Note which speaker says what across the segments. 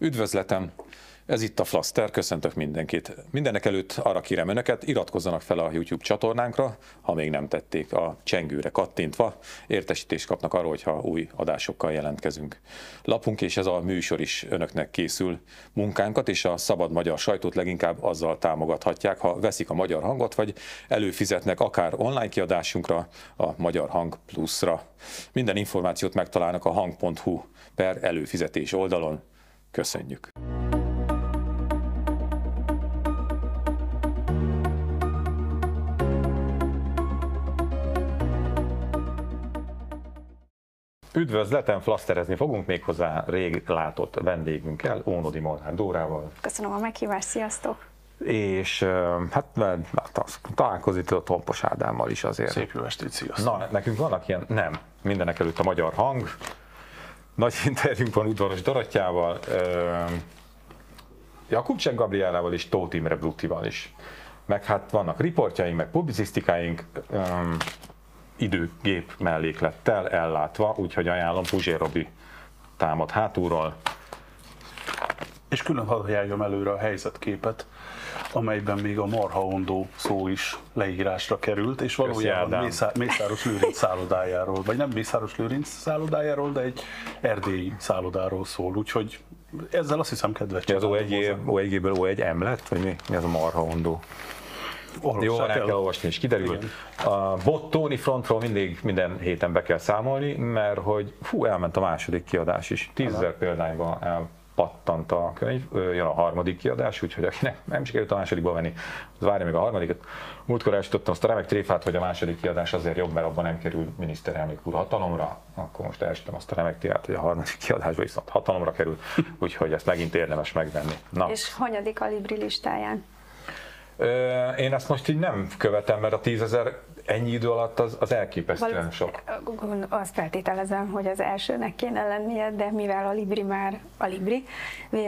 Speaker 1: Üdvözletem! Ez itt a Flaster, köszöntök mindenkit. Mindenek előtt arra kérem önöket, iratkozzanak fel a YouTube csatornánkra, ha még nem tették a csengőre kattintva, értesítést kapnak arról, hogyha új adásokkal jelentkezünk. Lapunk és ez a műsor is önöknek készül. Munkánkat és a szabad magyar sajtót leginkább azzal támogathatják, ha veszik a magyar hangot, vagy előfizetnek akár online kiadásunkra, a Magyar Hang Plus-ra. Minden információt megtalálnak a hang.hu per előfizetés oldalon. Köszönjük! Üdvözletem, flaszterezni fogunk méghozzá rég látott vendégünkkel, Ónodi Molnár Dórával.
Speaker 2: Köszönöm a meghívást, sziasztok!
Speaker 1: És hát, hát találkozni a Tompos Ádámmal is azért.
Speaker 3: Szép jó estét, sziasztok!
Speaker 1: Na, nekünk vannak ilyen, nem, mindenek előtt a magyar hang, nagy interjúnk van Udvaros Dorottyával, Jakubcsek Gabrielával és Tóth Imre Bruttival is. Meg hát vannak riportjaink, meg publicisztikáink, időgép melléklettel ellátva, úgyhogy ajánlom Puzsér Robi támad hátulról.
Speaker 3: És külön hadd előre a helyzetképet, amelyben még a marhaondó szó is leírásra került, és valójában Mészá- Mészáros Lőrinc szállodájáról, vagy nem Mészáros Lőrinc szállodájáról, de egy erdélyi szállodáról szól, úgyhogy ezzel azt hiszem kedves
Speaker 1: Az O1-ből O1 emlet, vagy mi? Mi az a marhaondó? Jó, el kell olvasni, és kiderül. Igen. A Bottoni frontról mindig minden héten be kell számolni, mert hogy fú, elment a második kiadás is. Tízezer példányban elpattant a könyv, jön a harmadik kiadás, úgyhogy akinek nem sikerült a másodikba venni, az várja még a harmadikat. Múltkor elsütöttem azt a remek tréfát, hogy a második kiadás azért jobb, mert abban nem kerül miniszterelnök úr hatalomra, akkor most elsütöttem azt a remek tréfát, hogy a harmadik kiadásban viszont hatalomra kerül, úgyhogy ezt megint érdemes megvenni.
Speaker 2: Na. És hanyadik a Libri listáján?
Speaker 1: Én ezt most így nem követem, mert a tízezer ennyi idő alatt az, az elképesztően Val- sok.
Speaker 2: Azt feltételezem, hogy az elsőnek kéne lennie, de mivel a Libri már a Libri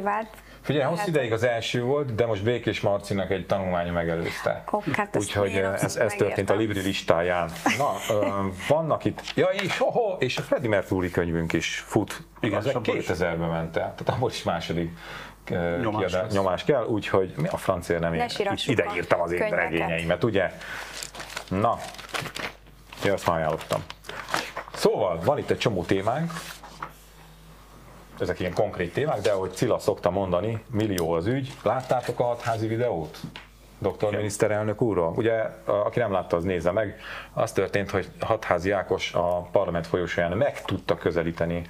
Speaker 2: vált,
Speaker 1: Figyelj, hosszú hát- ideig az első volt, de most Békés Marcinak egy tanulmánya megelőzte.
Speaker 2: Oh, hát
Speaker 1: Úgyhogy ez, ez történt a Libri listáján. Na, vannak itt, ja és, oh, és a Freddie Mercury könyvünk is fut. Igen, az 2000-ben ment el, tehát abból is második nyomás, kiadás, nyomás kell, úgyhogy mi a francia nem én ide írtam az én regényeimet, ugye? Na, én azt már ajánlottam. Szóval van itt egy csomó témánk, ezek ilyen konkrét témák, de ahogy Cilla szokta mondani, millió az ügy. Láttátok a hatházi videót? Doktor Igen. miniszterelnök úrról. Ugye, aki nem látta, az nézze meg. Az történt, hogy Hatházi Ákos a parlament folyosóján meg tudta közelíteni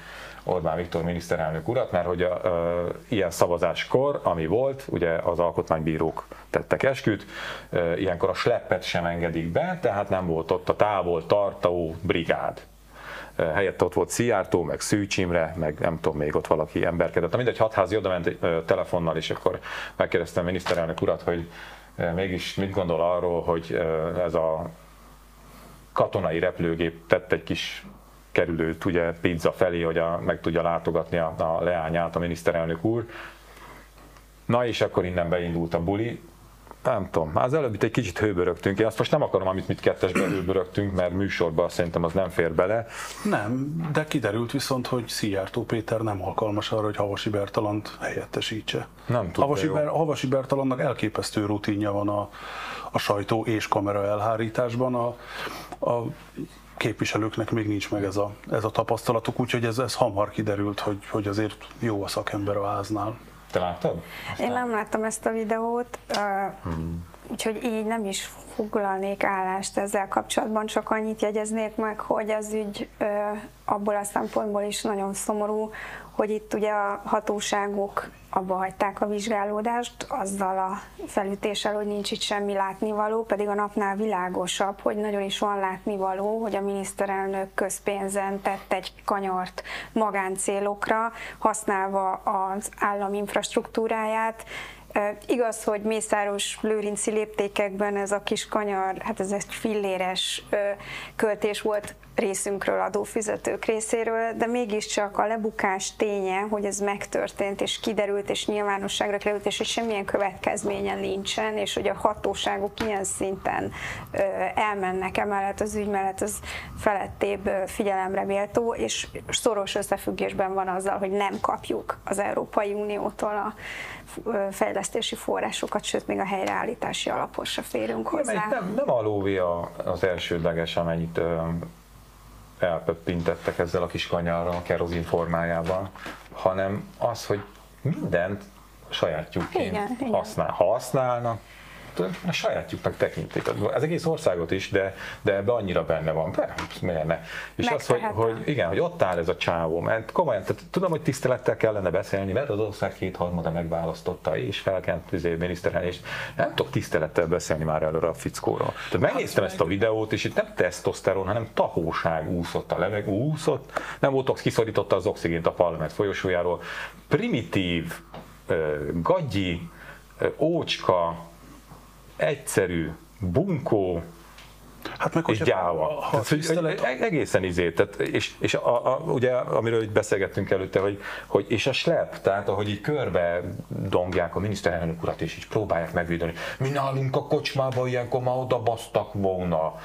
Speaker 1: Orbán Viktor miniszterelnök urat, mert hogy a, a, ilyen szavazáskor, ami volt, ugye az alkotmánybírók tettek esküt, a, ilyenkor a sleppet sem engedik be, tehát nem volt ott a távol tartó brigád helyett ott volt Szijjártó, meg Szűcs Imre, meg nem tudom, még ott valaki emberkedett. Mindegy, hatházi oda ment telefonnal, és akkor megkérdeztem a miniszterelnök urat, hogy mégis mit gondol arról, hogy ez a katonai repülőgép tett egy kis kerülőt ugye pizza felé, hogy a, meg tudja látogatni a, a leányát a miniszterelnök úr. Na és akkor innen beindult a buli. Nem tudom, az előbb itt egy kicsit hőbörögtünk. Én azt most nem akarom, amit mit kettesben hőbörögtünk, mert műsorban szerintem az nem fér bele.
Speaker 3: Nem, de kiderült viszont, hogy Szijjártó Péter nem alkalmas arra, hogy Havasi Bertalant helyettesítse.
Speaker 1: Nem tud
Speaker 3: Havasi, Ber, Havasi Bertalannak elképesztő rutinja van a, a sajtó és kamera elhárításban. A, a képviselőknek még nincs meg ez a, ez a tapasztalatuk, úgyhogy ez, ez hamar kiderült, hogy, hogy azért jó a szakember a háznál.
Speaker 1: Te láttad?
Speaker 2: Aztán... Én nem láttam ezt a videót, hmm. úgyhogy így nem is foglalnék állást ezzel kapcsolatban, csak annyit jegyeznék meg, hogy az ügy abból a szempontból is nagyon szomorú, hogy itt ugye a hatóságok abba hagyták a vizsgálódást, azzal a felütéssel, hogy nincs itt semmi látnivaló, pedig a napnál világosabb, hogy nagyon is van látnivaló, hogy a miniszterelnök közpénzen tett egy kanyart magáncélokra, használva az állam infrastruktúráját, Igaz, hogy Mészáros Lőrinci léptékekben ez a kis kanyar, hát ez egy filléres költés volt részünkről, adófizetők részéről, de mégiscsak a lebukás ténye, hogy ez megtörtént, és kiderült, és nyilvánosságra került, és semmilyen következménye nincsen, és hogy a hatóságok ilyen szinten elmennek emellett az ügy mellett, az felettébb figyelemre méltó, és szoros összefüggésben van azzal, hogy nem kapjuk az Európai Uniótól a fejlesztési forrásokat, sőt még a helyreállítási alaphoz se férünk hozzá.
Speaker 1: Nem, nem, nem a lóvé az elsődleges, amennyit elpöppintettek ezzel a kis kanyarral, a kerozin formájában, hanem az, hogy mindent sajátjukként
Speaker 2: igen,
Speaker 1: használ. Ha használnak, a sajátjuknak tekintik. Az egész országot is, de, de ebbe annyira benne van. De, miért ne? És az, hogy, hogy, igen, hogy ott áll ez a csávó, mert komolyan, tehát tudom, hogy tisztelettel kellene beszélni, mert az ország kétharmada megválasztotta, és felkent izé, miniszterhelyi, és nem tudok tisztelettel beszélni már előre a fickóról. Tehát megnéztem ezt a videót, és itt nem tesztoszteron, hanem tahóság úszott a levegő, úszott, nem volt kiszorította az oxigént a parlament folyosójáról. Primitív, gagyi, ócska, egyszerű, bunkó, Hát meg, és gyáva. Ha, tehát, hogy egészen izé, tehát, és, és a, a, ugye, amiről itt beszélgettünk előtte, hogy, hogy, és a slep, tehát ahogy így körbe dongják a miniszterelnök urat, és így próbálják megvédeni, mi nálunk a kocsmába ilyenkor már oda basztak volna.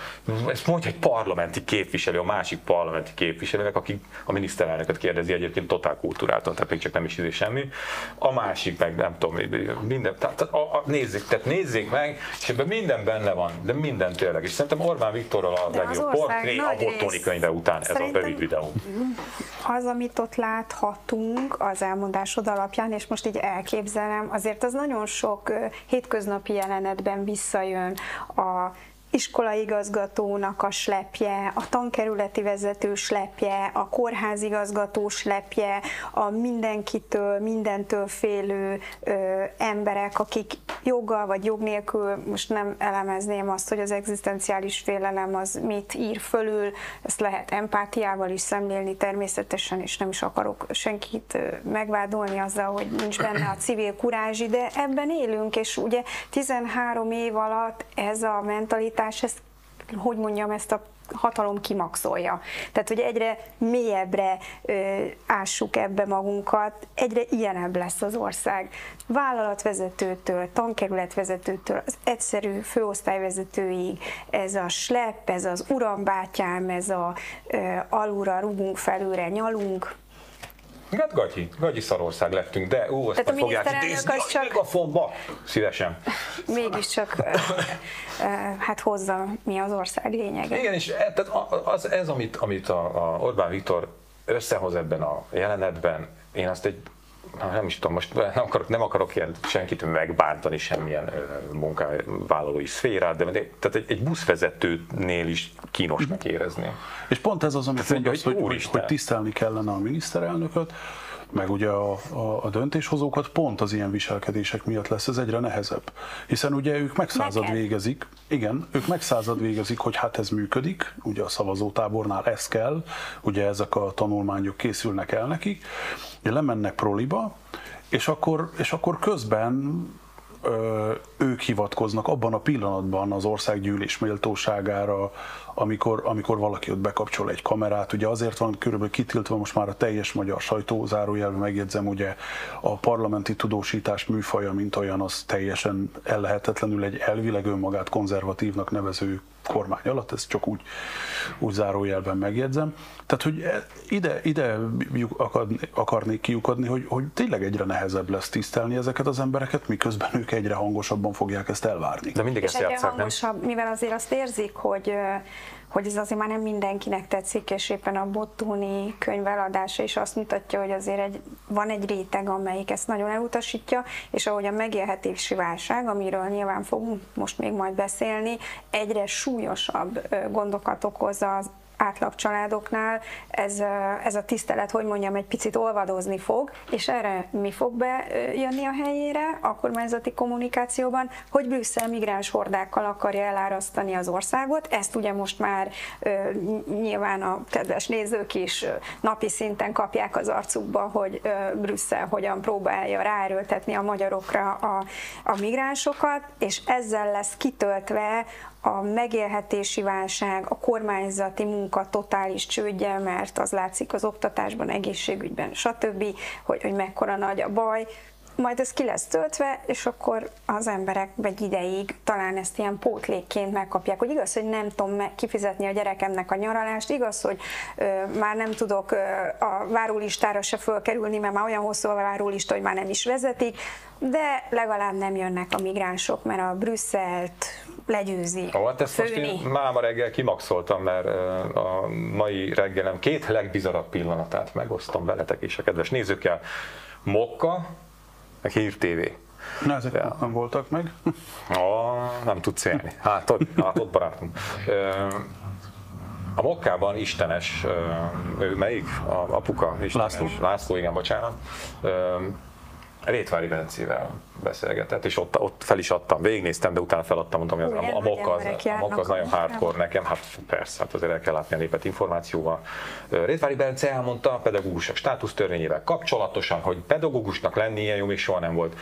Speaker 1: Ezt mondja egy parlamenti képviselő, a másik parlamenti képviselőnek, aki a miniszterelnököt kérdezi egyébként totál kultúráltan, tehát még csak nem is izé semmi. A másik meg nem tudom, minden, tehát a, a, nézzék, tehát nézzék meg, és ebben minden benne van, de minden tényleg. És szerintem Orbán Viktorral a legjobb portré a Bottoni könyve után ez a rövid videó.
Speaker 2: Az, amit ott láthatunk az elmondásod alapján, és most így elképzelem, azért az nagyon sok hétköznapi jelenetben visszajön a iskolaigazgatónak a slepje, a tankerületi vezető slepje, a kórházigazgató slepje, a mindenkitől, mindentől félő ö, emberek, akik joggal vagy jog nélkül, most nem elemezném azt, hogy az egzisztenciális félelem az mit ír fölül, ezt lehet empátiával is szemlélni természetesen, és nem is akarok senkit megvádolni azzal, hogy nincs benne a civil kurázsi, de ebben élünk, és ugye 13 év alatt ez a mentalitás mentalitás, ezt, hogy mondjam, ezt a hatalom kimaxolja. Tehát, hogy egyre mélyebbre ö, ássuk ebbe magunkat, egyre ilyenebb lesz az ország. Vállalatvezetőtől, tankerületvezetőtől, az egyszerű főosztályvezetőig, ez a slep, ez az urambátyám, ez a ö, alulra rugunk, felülre nyalunk,
Speaker 1: Hát gagyi, gagyi szarország lettünk, de ú, azt Tehát a fogják idézni az csak... a fonba. Szívesen.
Speaker 2: Mégiscsak hát hozza mi az ország lényege.
Speaker 1: Igen, és e, tehát az, ez, amit, amit a, a Orbán Viktor összehoz ebben a jelenetben, én azt egy nem is tudom, most nem akarok, nem akarok ilyen senkit megbántani semmilyen munkavállalói szférát, de, de tehát egy, egy buszvezetőnél is kínosnak érezni.
Speaker 3: És pont ez az, amit mondasz, hogy, hogy, hogy tisztelni kellene a miniszterelnököt, meg ugye a, a, a döntéshozókat pont az ilyen viselkedések miatt lesz ez egyre nehezebb. Hiszen ugye ők megszázad Neked. végezik, igen, ők megszázad végezik, hogy hát ez működik, ugye a szavazótábornál ez kell, ugye ezek a tanulmányok készülnek el nekik, lemennek proliba, és akkor, és akkor közben ők hivatkoznak abban a pillanatban az országgyűlés méltóságára, amikor, amikor valaki ott bekapcsol egy kamerát. Ugye azért van körülbelül kitiltva most már a teljes magyar sajtó, zárójelben megjegyzem, ugye a parlamenti tudósítás műfaja, mint olyan, az teljesen ellehetetlenül egy elvileg önmagát konzervatívnak nevező kormány alatt, ezt csak úgy, úgy zárójelben megjegyzem. Tehát, hogy ide, ide akarnék kiukadni, hogy, hogy tényleg egyre nehezebb lesz tisztelni ezeket az embereket, miközben ők egyre hangosabban fogják ezt elvárni.
Speaker 1: De mindig ezt játszák,
Speaker 2: hangosabb, mivel azért azt érzik, hogy hogy ez azért már nem mindenkinek tetszik, és éppen a Bottoni könyv eladása is azt mutatja, hogy azért egy, van egy réteg, amelyik ezt nagyon elutasítja, és ahogy a megélhetési válság, amiről nyilván fogunk most még majd beszélni, egyre súlyosabb gondokat okoz az átlag családoknál ez, ez a tisztelet, hogy mondjam, egy picit olvadozni fog, és erre mi fog bejönni a helyére a kormányzati kommunikációban, hogy Brüsszel migráns hordákkal akarja elárasztani az országot. Ezt ugye most már nyilván a kedves nézők is napi szinten kapják az arcukba, hogy Brüsszel hogyan próbálja ráerőltetni a magyarokra a, a migránsokat, és ezzel lesz kitöltve a megélhetési válság, a kormányzati munka totális csődje, mert az látszik az oktatásban, egészségügyben, stb., hogy, hogy mekkora nagy a baj, majd ez ki lesz töltve, és akkor az emberek egy ideig talán ezt ilyen pótlékként megkapják, hogy igaz, hogy nem tudom kifizetni a gyerekemnek a nyaralást, igaz, hogy ö, már nem tudok ö, a várólistára se fölkerülni, mert már olyan hosszú a várólista, hogy már nem is vezetik, de legalább nem jönnek a migránsok, mert a Brüsszelt legyőzi.
Speaker 1: Ó, hát ezt főni. most én máma reggel kimaxoltam, mert a mai reggelem két legbizarabb pillanatát megosztom veletek és a kedves nézőkkel. Mokka, meg Hír TV.
Speaker 3: Na, ezek ja. nem voltak meg?
Speaker 1: Ah, nem tudsz élni. Hát ott, hát ott barátunk. A Mokkában istenes, ő melyik? A apuka? Istenes, László. László, igen, bocsánat. Rétvári Bencével beszélgetett, és ott, ott fel is adtam, végignéztem, de utána feladtam, mondtam, hogy a, a, az, a mokka az nagyon hardcore nekem, hát persze, hát azért el kell látni a népet információval. Rétvári Bence elmondta a pedagógusok státusztörvényével kapcsolatosan, hogy pedagógusnak lenni ilyen jó még soha nem volt.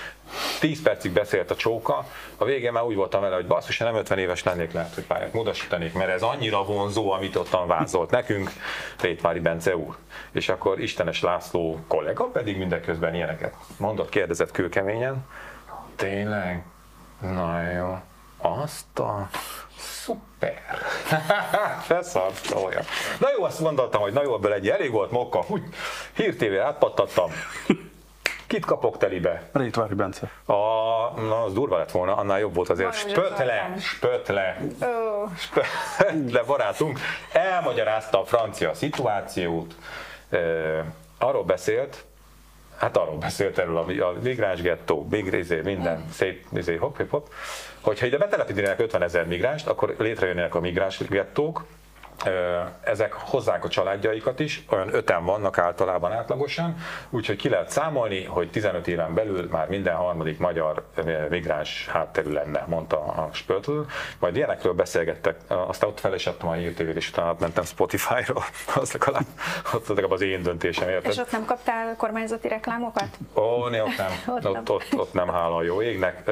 Speaker 1: 10 percig beszélt a csóka, a végén már úgy voltam vele, hogy basszus, nem 50 éves lennék, lehet, hogy pályát módosítanék, mert ez annyira vonzó, amit ottan vázolt nekünk, Rétvári Bence úr. És akkor Istenes László kollega pedig mindeközben ilyeneket mondott, kérdezett kőkeményen, Tényleg? Na jó. Azt a... Szuper! Feszart, olyan. Na jó, azt gondoltam, hogy na jó, ebből egy elég volt mokka. Úgy, hírtévére átpattattam. Kit kapok telibe?
Speaker 3: Rétvári Bence.
Speaker 1: A, na, az durva lett volna, annál jobb volt azért. Spötle, spötle. Oh. Spötle barátunk elmagyarázta a francia szituációt. arról beszélt, hát arról beszélt erről a, a migráns gettó, migrézé, minden szép izé, hop, hop, hop, hogyha ide betelepítenének 50 ezer migránst, akkor létrejönnének a migráns gettók, ezek hozzák a családjaikat is, olyan öten vannak általában átlagosan, úgyhogy ki lehet számolni, hogy 15 éven belül már minden harmadik magyar migráns hátterű lenne, mondta a Spörtl. Majd ilyenekről beszélgettek, aztán ott fel is adtam a hírtévét, és utána mentem Spotify-ra, az legalább, az legalább az én döntésem, érted?
Speaker 2: És ott nem kaptál kormányzati reklámokat?
Speaker 1: Ó, né, ott nem, ott, ott, ott, ott nem hála a jó égnek.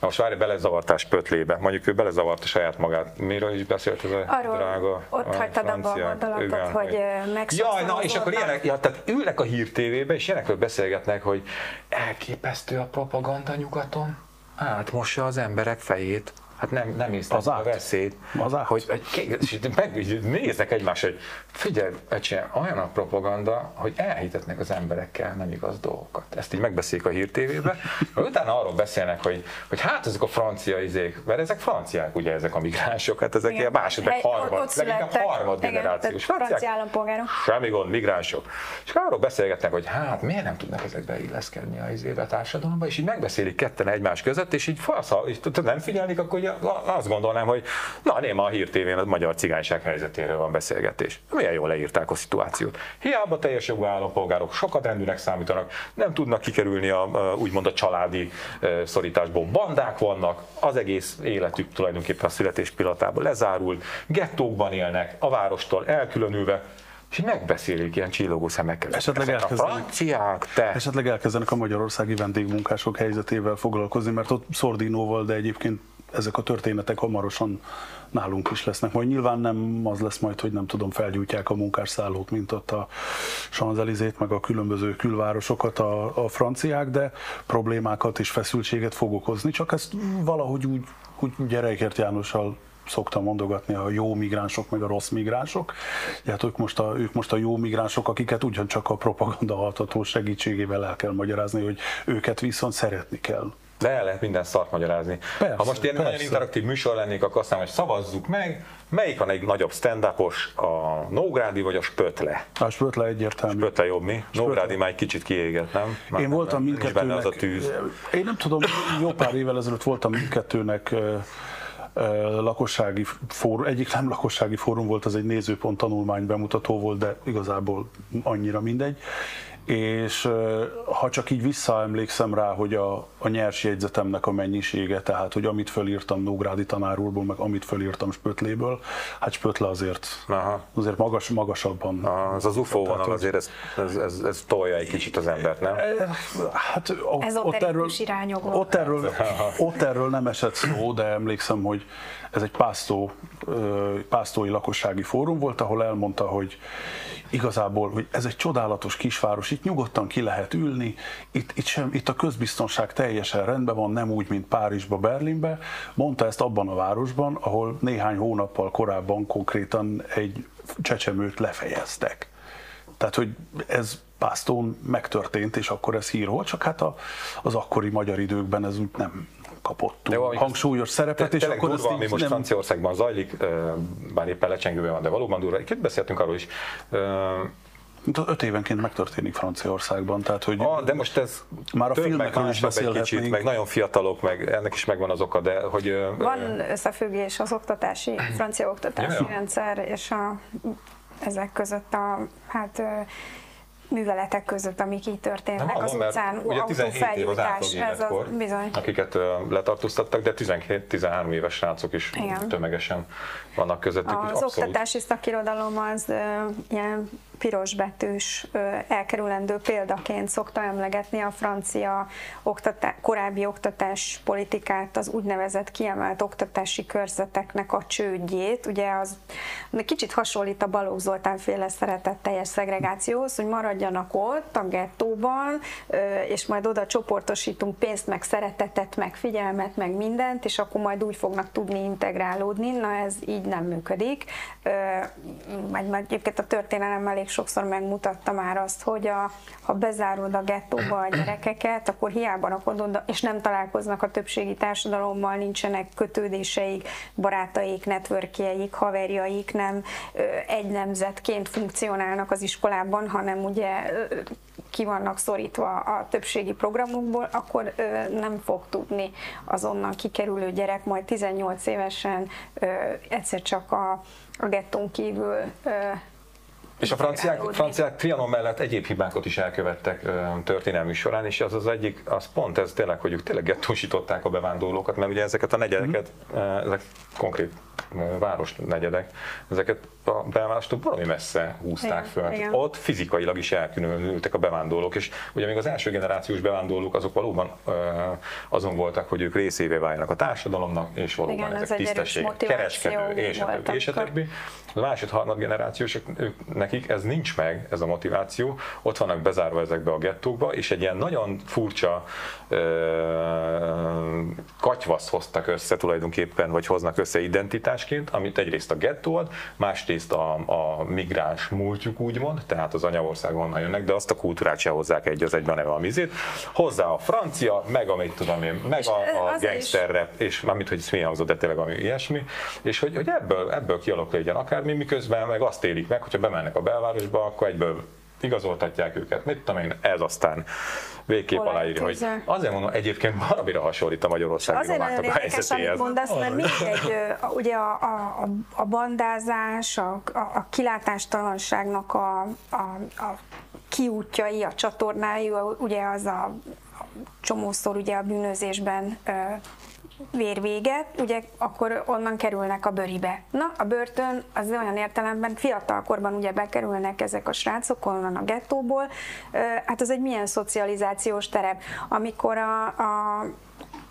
Speaker 1: Most várj, belezavartás pötlébe. Mondjuk ő belezavart a saját magát. Miről is beszélt ez a
Speaker 2: Arról
Speaker 1: drága
Speaker 2: ott hagytad abba a gondolatot, igen. hogy
Speaker 1: Jaj, na és akkor ilyenek, ja, tehát ülnek a hírtévébe, és ilyenekről beszélgetnek, hogy elképesztő a propaganda nyugaton. Átmossa az emberek fejét hát nem, nem az a veszélyt, az hogy, hogy meg, néznek egymásra, hogy figyelj, ecse, olyan a propaganda, hogy elhitetnek az emberekkel nem igaz dolgokat. Ezt így megbeszélik a hírtévébe, utána arról beszélnek, hogy, hogy hát ezek a francia izék, mert ezek franciák ugye ezek a migránsok, hát ezek ilyen második, harmad, leginkább harmad generációs
Speaker 2: francia állampolgárok.
Speaker 1: Semmi gond, migránsok. És arról beszélgetnek, hogy hát miért nem tudnak ezekbe illeszkedni a izébe a társadalomba, és így megbeszélik ketten egymás között, és így fasz, és nem figyelnik, akkor azt gondolnám, hogy na, néma a hírtévén a magyar cigányság helyzetéről van beszélgetés. Milyen jól leírták a szituációt. Hiába teljes jogú állampolgárok sokat rendűnek számítanak, nem tudnak kikerülni a, úgymond a családi szorításból. Bandák vannak, az egész életük tulajdonképpen a születés pillanatában lezárult, gettókban élnek, a várostól elkülönülve, és megbeszélik ilyen csillogó szemekkel.
Speaker 3: Esetleg elkezdenek, a franciák, te. Esetleg elkezdenek a magyarországi vendégmunkások helyzetével foglalkozni, mert ott Szordinóval, de egyébként ezek a történetek hamarosan nálunk is lesznek. Majd nyilván nem az lesz majd, hogy nem tudom, felgyújtják a munkásszállót, mint ott a Sanzelizét, meg a különböző külvárosokat a, a franciák, de problémákat és feszültséget fog okozni, csak ezt valahogy úgy, úgy Gyerekért Jánossal szoktam mondogatni a jó migránsok, meg a rossz migránsok. Hát ők most a, ők most a jó migránsok, akiket ugyancsak a propaganda altató segítségével el kell magyarázni, hogy őket viszont szeretni kell.
Speaker 1: De el lehet minden szart magyarázni. Persze, ha most ilyen persze. nagyon interaktív műsor lennék, akkor azt mondom, hogy szavazzuk meg, melyik van egy nagyobb stand a Nógrádi vagy a Spötle?
Speaker 3: A Spötle egyértelmű.
Speaker 1: Spötle jobb mi? Spötle. Nógrádi már egy kicsit kiégett, nem?
Speaker 3: Már Én voltam mindkettőnek. az a tűz. Én nem tudom, jó pár évvel ezelőtt voltam mindkettőnek lakossági fórum, egyik nem lakossági fórum volt, az egy nézőpont tanulmány bemutató volt, de igazából annyira mindegy. És ha csak így visszaemlékszem rá, hogy a a nyers jegyzetemnek a mennyisége, tehát hogy amit fölírtam Nógrádi tanárulból, meg amit fölírtam Spötléből, hát Spötle azért, Aha. azért magas, magasabban.
Speaker 1: Aha, az az UFO vonal hogy... azért ez, ez, ez, ez, tolja egy kicsit az embert, nem?
Speaker 2: Hát ez ott erről,
Speaker 3: ott erről, ott erről nem esett szó, de emlékszem, hogy ez egy pásztó, pásztói lakossági fórum volt, ahol elmondta, hogy igazából, hogy ez egy csodálatos kisváros, itt nyugodtan ki lehet ülni, itt, itt, sem, itt a közbiztonság teljesen rendben van, nem úgy, mint Párizsba, Berlinbe. Mondta ezt abban a városban, ahol néhány hónappal korábban konkrétan egy csecsemőt lefejeztek. Tehát, hogy ez Pásztón megtörtént, és akkor ez hír volt, csak hát a, az akkori magyar időkben ez úgy nem, kapott túl de hangsúlyos szerepet,
Speaker 1: és akkor durva, ami most nem... Franciaországban zajlik, bár éppen lecsengőben van, de valóban durva. Itt beszéltünk arról is,
Speaker 3: Öt évenként megtörténik Franciaországban, tehát hogy...
Speaker 1: Ah, de most ez
Speaker 3: már a filmekről is
Speaker 1: egy kicsit, meg nagyon fiatalok, meg ennek is megvan az oka, de hogy...
Speaker 2: Van összefüggés az oktatási, francia oktatási ja, rendszer és a, ezek között a, hát műveletek között, amik így történnek Nem, az utcán,
Speaker 1: ugye 17 év az bizony. akiket letartóztattak, de 17-13 éves srácok is Igen. tömegesen vannak közöttük.
Speaker 2: Az abszolút. oktatási szakirodalom az ilyen pirosbetűs elkerülendő példaként szokta emlegetni a francia oktatá, korábbi oktatás politikát, az úgynevezett kiemelt oktatási körzeteknek a csődjét. Ugye az kicsit hasonlít a Balogh Zoltán féle szeretetteljes szegregációhoz, hogy maradjanak ott a gettóban, és majd oda csoportosítunk pénzt, meg szeretetet, meg figyelmet, meg mindent, és akkor majd úgy fognak tudni integrálódni. Na ez így nem működik. Majd, majd egyébként a történelem elég sokszor megmutatta már azt, hogy a, ha bezárod a gettóba a gyerekeket, akkor hiába rakod és nem találkoznak a többségi társadalommal, nincsenek kötődéseik, barátaik, networkjeik, haverjaik, nem egy nemzetként funkcionálnak az iskolában, hanem ugye ki vannak szorítva a többségi programokból, akkor nem fog tudni azonnal kikerülő gyerek majd 18 évesen egyszer csak a, a gettón kívül
Speaker 1: és a franciák, franciák Trianon mellett egyéb hibákat is elkövettek történelmi során, és az az egyik, az pont ez tényleg, hogy ők tényleg gettósították a bevándorlókat, mert ugye ezeket a negyedeket, mm-hmm. ezek konkrét város negyedek, ezeket a belvárostól valami messze húzták föl. Igen. Ott fizikailag is elkülönültek a bevándorlók, és ugye még az első generációs bevándorlók azok valóban azon voltak, hogy ők részévé váljanak a társadalomnak, és valóban Igen, ezek tisztesség, kereskedő, és a többi, és a többi. A másod harmad generációsok, ők, nekik ez nincs meg, ez a motiváció, ott vannak bezárva ezekbe a gettókba, és egy ilyen nagyon furcsa katyvasz hoztak össze tulajdonképpen, vagy hoznak össze identitásként, amit egyrészt a gettó ad, másrészt a, a migráns múltjuk úgymond, tehát az anyaország onnan jönnek, de azt a kultúrát se hozzák egy az egyben neve a mizét, hozzá a francia, meg amit tudom én, meg a, a gangster rap, és amit, hogy ez mi hangzott, de tényleg ami ilyesmi, és hogy, hogy ebből, ebből kialakul egy akármi, miközben meg azt élik meg, hogyha bemennek a belvárosba, akkor egyből igazoltatják őket. Mit tudom én, ez aztán végképp aláírja, hogy azért mondom, egyébként valamire hasonlít a Magyarországi
Speaker 2: azért romáknak a helyzetéhez. mondasz, mert mindegy, ugye a, a, a bandázás, a, a, a kilátástalanságnak a, a, a kiútjai, a csatornái, ugye az a, a csomószor ugye a bűnözésben vérvéget, ugye akkor onnan kerülnek a bőribe. Na, a börtön az olyan értelemben fiatalkorban ugye bekerülnek ezek a srácok onnan a gettóból, hát az egy milyen szocializációs terep, amikor a, a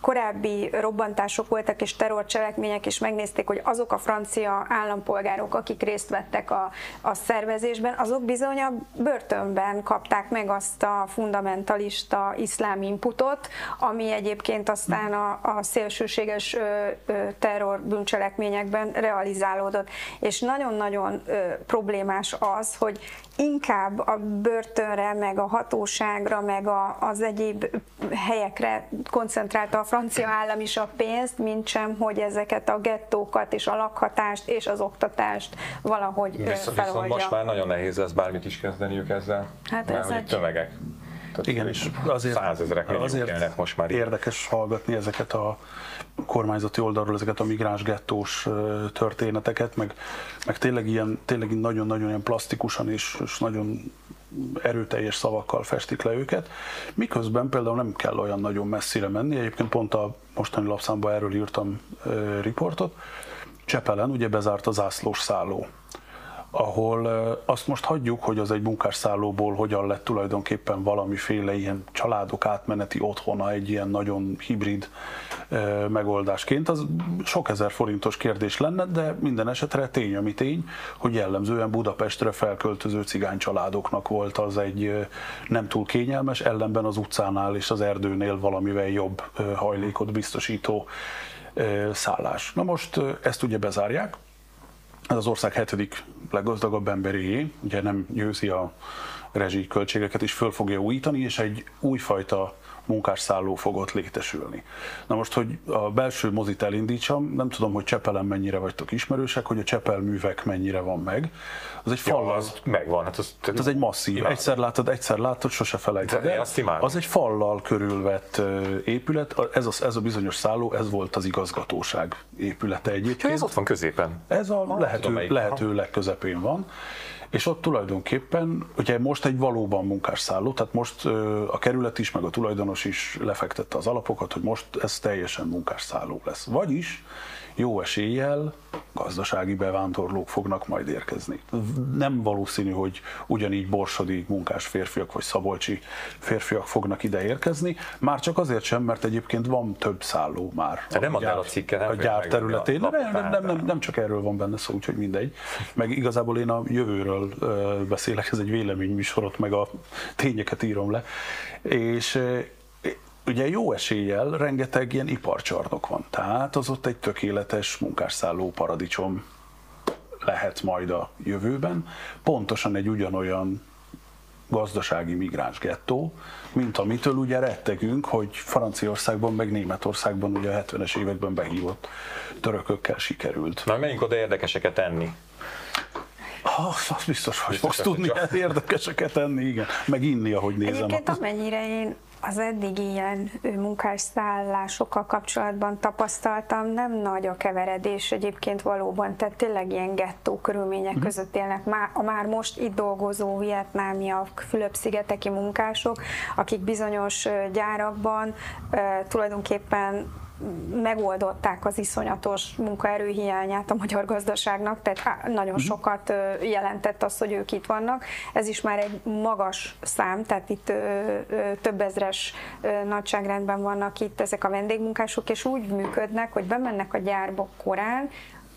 Speaker 2: korábbi robbantások voltak és terrorcselekmények, és megnézték, hogy azok a francia állampolgárok, akik részt vettek a, a szervezésben, azok bizony a börtönben kapták meg azt a fundamentalista iszlám inputot, ami egyébként aztán a, a szélsőséges ö, realizálódott. És nagyon-nagyon problémás az, hogy inkább a börtönre, meg a hatóságra, meg a, az egyéb helyekre koncentrálta a francia állam is a pénzt, mint sem, hogy ezeket a gettókat és a lakhatást és az oktatást valahogy Viszont, feloldja.
Speaker 1: Viszont most már nagyon nehéz lesz bármit is kezdeniük ezzel, hát ez egy... tömegek.
Speaker 3: Tehát Igen, és azért,
Speaker 1: százezrek azért most már.
Speaker 3: Érdekes hallgatni ezeket a kormányzati oldalról ezeket a migráns gettós történeteket, meg, meg tényleg ilyen, tényleg nagyon-nagyon ilyen plastikusan és, és nagyon erőteljes szavakkal festik le őket, miközben például nem kell olyan nagyon messzire menni, egyébként pont a mostani lapszámban erről írtam riportot, Csepelen ugye bezárt a zászlós szálló ahol azt most hagyjuk, hogy az egy munkásszállóból hogyan lett tulajdonképpen valamiféle ilyen családok átmeneti otthona, egy ilyen nagyon hibrid megoldásként. Az sok ezer forintos kérdés lenne, de minden esetre tény, ami tény, hogy jellemzően Budapestre felköltöző cigány családoknak volt az egy nem túl kényelmes, ellenben az utcánál és az erdőnél valamivel jobb hajlékot biztosító szállás. Na most ezt ugye bezárják, ez az ország hetedik leggazdagabb emberéé, ugye nem győzi a rezsiköltségeket is föl fogja újítani, és egy újfajta munkásszálló fogott létesülni. Na most, hogy a belső mozit elindítsam, nem tudom, hogy Csepelen mennyire vagytok ismerősek, hogy a Csepel művek mennyire van meg.
Speaker 1: Az egy fallal. Ja, az megvan. Hát
Speaker 3: az, tehát az egy masszív. Imádom. Egyszer látod, egyszer látod, sose felejted
Speaker 1: el.
Speaker 3: Az egy fallal körülvett épület. Ez a, ez a bizonyos szálló, ez volt az igazgatóság épülete egyébként. Ja,
Speaker 1: ez ott van középen.
Speaker 3: Ez a lehető, lehető legközepén van és ott tulajdonképpen, ugye most egy valóban munkásszálló, tehát most a kerület is, meg a tulajdonos is lefektette az alapokat, hogy most ez teljesen munkásszálló lesz. Vagyis jó eséllyel gazdasági bevándorlók fognak majd érkezni. Nem valószínű, hogy ugyanígy borsodi munkás férfiak vagy szabolcsi férfiak fognak ide érkezni, már csak azért sem, mert egyébként van több szálló már.
Speaker 1: De nem a gyár, a cikke,
Speaker 3: a gyár területén. A nem, nem, nem, nem, nem csak erről van benne szó, úgyhogy mindegy. Meg igazából én a jövőről beszélek, ez egy véleményműsorot, meg a tényeket írom le. És ugye jó eséllyel rengeteg ilyen iparcsarnok van, tehát az ott egy tökéletes munkásszálló paradicsom lehet majd a jövőben, pontosan egy ugyanolyan gazdasági migráns gettó, mint amitől ugye rettegünk, hogy Franciaországban, meg Németországban ugye a 70-es években behívott törökökkel sikerült.
Speaker 1: Na, menjünk oda érdekeseket enni.
Speaker 3: Ah, az biztos, hogy biztos fogsz tudni csak. érdekeseket enni, igen. Meg inni, ahogy nézem.
Speaker 2: Egyébként amennyire én az eddig ilyen munkásszállásokkal kapcsolatban tapasztaltam, nem nagy a keveredés egyébként valóban, tehát tényleg ilyen gettó körülmények uh-huh. között élnek már, a már most itt dolgozó vietnámiak, Fülöp-szigeteki munkások, akik bizonyos gyárakban tulajdonképpen megoldották az iszonyatos munkaerőhiányát a magyar gazdaságnak, tehát nagyon mhm. sokat jelentett az, hogy ők itt vannak. Ez is már egy magas szám, tehát itt több ezres nagyságrendben vannak itt ezek a vendégmunkások, és úgy működnek, hogy bemennek a gyárba korán,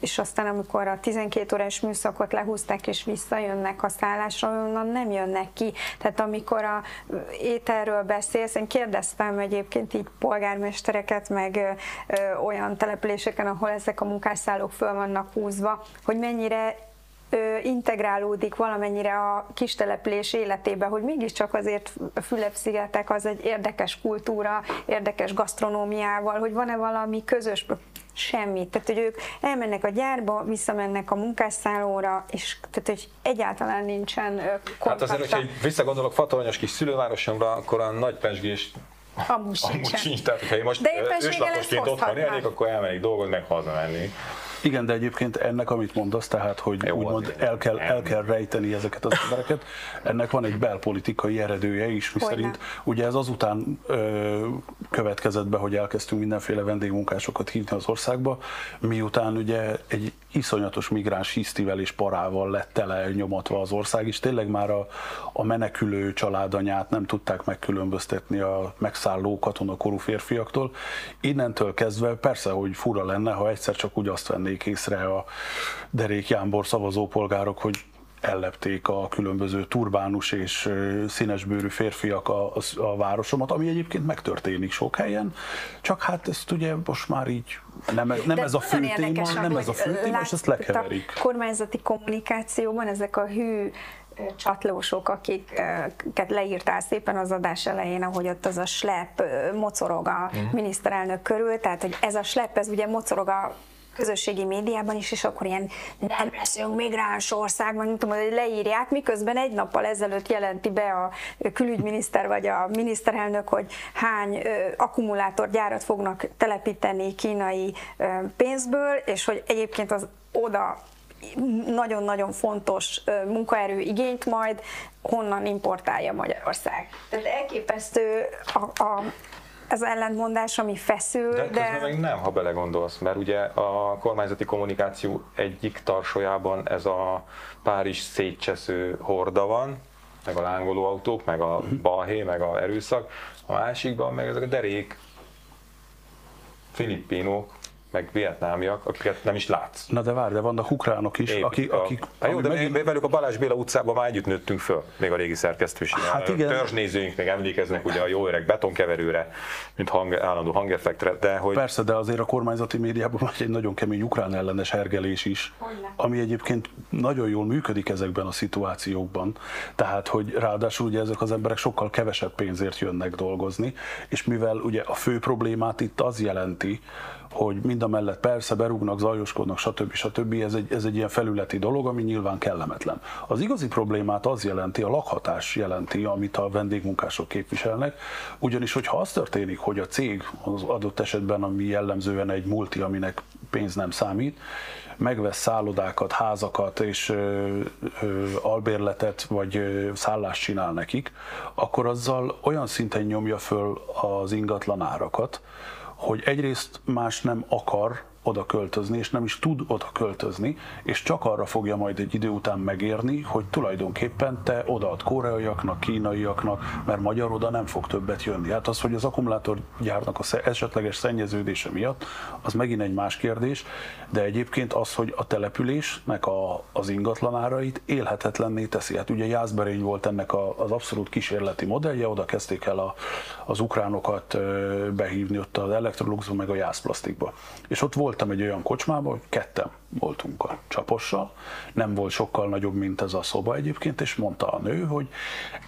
Speaker 2: és aztán amikor a 12 órás műszakot lehúzták és visszajönnek a szállásra, onnan nem jönnek ki. Tehát amikor a ételről beszélsz, én kérdeztem egyébként így polgármestereket, meg ö, olyan településeken, ahol ezek a munkásszállók föl vannak húzva, hogy mennyire integrálódik valamennyire a kistelepülés életébe, hogy mégiscsak azért Fülep-szigetek az egy érdekes kultúra, érdekes gasztronómiával, hogy van-e valami közös Semmit. Tehát, hogy ők elmennek a gyárba, visszamennek a munkásszállóra, és tehát, hogy egyáltalán nincsen kontakta.
Speaker 1: Hát azért, hogyha visszagondolok fatoronyos kis szülővárosomra, akkor a nagy pesgés
Speaker 2: Amúgy sincs.
Speaker 1: sincs. Tehát, hogyha én most őslakosként otthon élnék, akkor elmennék dolgozni, meg hazamenni.
Speaker 3: Igen, de egyébként ennek, amit mondasz, tehát, hogy Jó, úgymond el kell, el kell rejteni ezeket az embereket, ennek van egy belpolitikai eredője is, miszerint ugye ez azután ö, következett be, hogy elkezdtünk mindenféle vendégmunkásokat hívni az országba, miután ugye egy iszonyatos migráns hisztivel és parával lett tele nyomatva az ország, és tényleg már a, a menekülő családanyát nem tudták megkülönböztetni a megszálló katonakorú férfiaktól. Innentől kezdve persze, hogy fura lenne, ha egyszer csak úgy azt vennék észre a derék Jánbor szavazópolgárok, hogy ellepték a különböző turbánus és színesbőrű férfiak a, a, a városomat, ami egyébként megtörténik sok helyen, csak hát ezt ugye most már így nem, nem ez a fő téma, nem ez a fő téma, és ezt lekeverik.
Speaker 2: A kormányzati kommunikációban ezek a hű csatlósok, akiket leírtál szépen az adás elején, ahogy ott az a slep mocorog a uh-huh. miniszterelnök körül, tehát hogy ez a slep, ez ugye mocorog a közösségi médiában is, és akkor ilyen nem leszünk migráns ország, meg tudom, hogy leírják, miközben egy nappal ezelőtt jelenti be a külügyminiszter vagy a miniszterelnök, hogy hány akkumulátorgyárat fognak telepíteni kínai pénzből, és hogy egyébként az oda nagyon-nagyon fontos munkaerő igényt majd honnan importálja Magyarország. Tehát elképesztő a, a ez ellentmondás, ami feszül.
Speaker 1: De, de... meg nem, ha belegondolsz, mert ugye a kormányzati kommunikáció egyik tarsójában ez a Párizs szétcsesző horda van, meg a lángoló autók, meg a balhé, meg a erőszak, a másikban meg ezek a derék, filippinok, meg vietnámiak, akiket nem is látsz.
Speaker 3: Na de várj, de vannak ukránok is, Épp, akik...
Speaker 1: A, akik hát jó, de megint... mi velük a Balázs Béla utcában már együtt nőttünk föl, még a régi szerkesztőség. Hát igen. Törzsnézőink még emlékeznek ugye a jó öreg betonkeverőre, mint hang, állandó hangeffektre, de hogy...
Speaker 3: Persze, de azért a kormányzati médiában van egy nagyon kemény ukrán ellenes hergelés is, ami egyébként nagyon jól működik ezekben a szituációkban. Tehát, hogy ráadásul ugye ezek az emberek sokkal kevesebb pénzért jönnek dolgozni, és mivel ugye a fő problémát itt az jelenti, hogy mind a mellett persze berúgnak, zajoskodnak, stb. stb. Ez egy, ez egy ilyen felületi dolog, ami nyilván kellemetlen. Az igazi problémát az jelenti, a lakhatás jelenti, amit a vendégmunkások képviselnek, ugyanis hogyha az történik, hogy a cég az adott esetben, ami jellemzően egy multi, aminek pénz nem számít, megvesz szállodákat, házakat és ö, ö, albérletet vagy ö, szállást csinál nekik, akkor azzal olyan szinten nyomja föl az ingatlan árakat, hogy egyrészt más nem akar oda költözni, és nem is tud oda költözni, és csak arra fogja majd egy idő után megérni, hogy tulajdonképpen te odaad koreaiaknak, kínaiaknak, mert magyar oda nem fog többet jönni. Hát az, hogy az akkumulátorgyárnak a esetleges szennyeződése miatt, az megint egy más kérdés, de egyébként az, hogy a településnek a, az ingatlanárait élhetetlenné teszi. Hát ugye Jászberény volt ennek a, az abszolút kísérleti modellje, oda kezdték el a, az ukránokat behívni ott az Electroluxba, meg a Jászplasztikba. És ott volt voltam egy olyan kocsmában, hogy ketten voltunk a csapossal, nem volt sokkal nagyobb, mint ez a szoba egyébként, és mondta a nő, hogy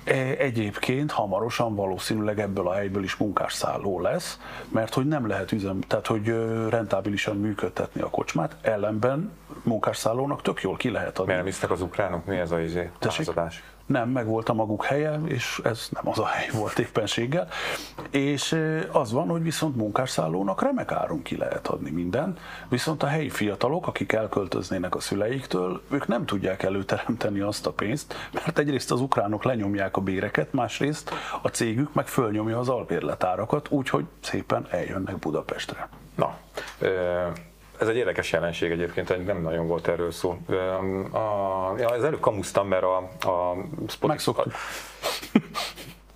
Speaker 3: e, egyébként hamarosan valószínűleg ebből a helyből is munkásszálló lesz, mert hogy nem lehet üzem, tehát hogy rentábilisan működtetni a kocsmát, ellenben munkásszállónak tök jól ki lehet adni.
Speaker 1: Miért nem az ukránok? Mi ez a izé? Lázadás?
Speaker 3: Nem, meg volt a maguk helye, és ez nem az a hely volt éppenséggel. És az van, hogy viszont munkásszállónak remek áron ki lehet adni minden, viszont a helyi fiatalok, akik elköltöznének a szüleiktől, ők nem tudják előteremteni azt a pénzt, mert egyrészt az ukránok lenyomják a béreket, másrészt a cégük meg fölnyomja az albérletárakat, úgyhogy szépen eljönnek Budapestre.
Speaker 1: Na, ez egy érdekes jelenség egyébként, nem nagyon volt erről szó. A, ja, az előbb kamusztam, mert a, a
Speaker 3: Spotify... Megszoktuk.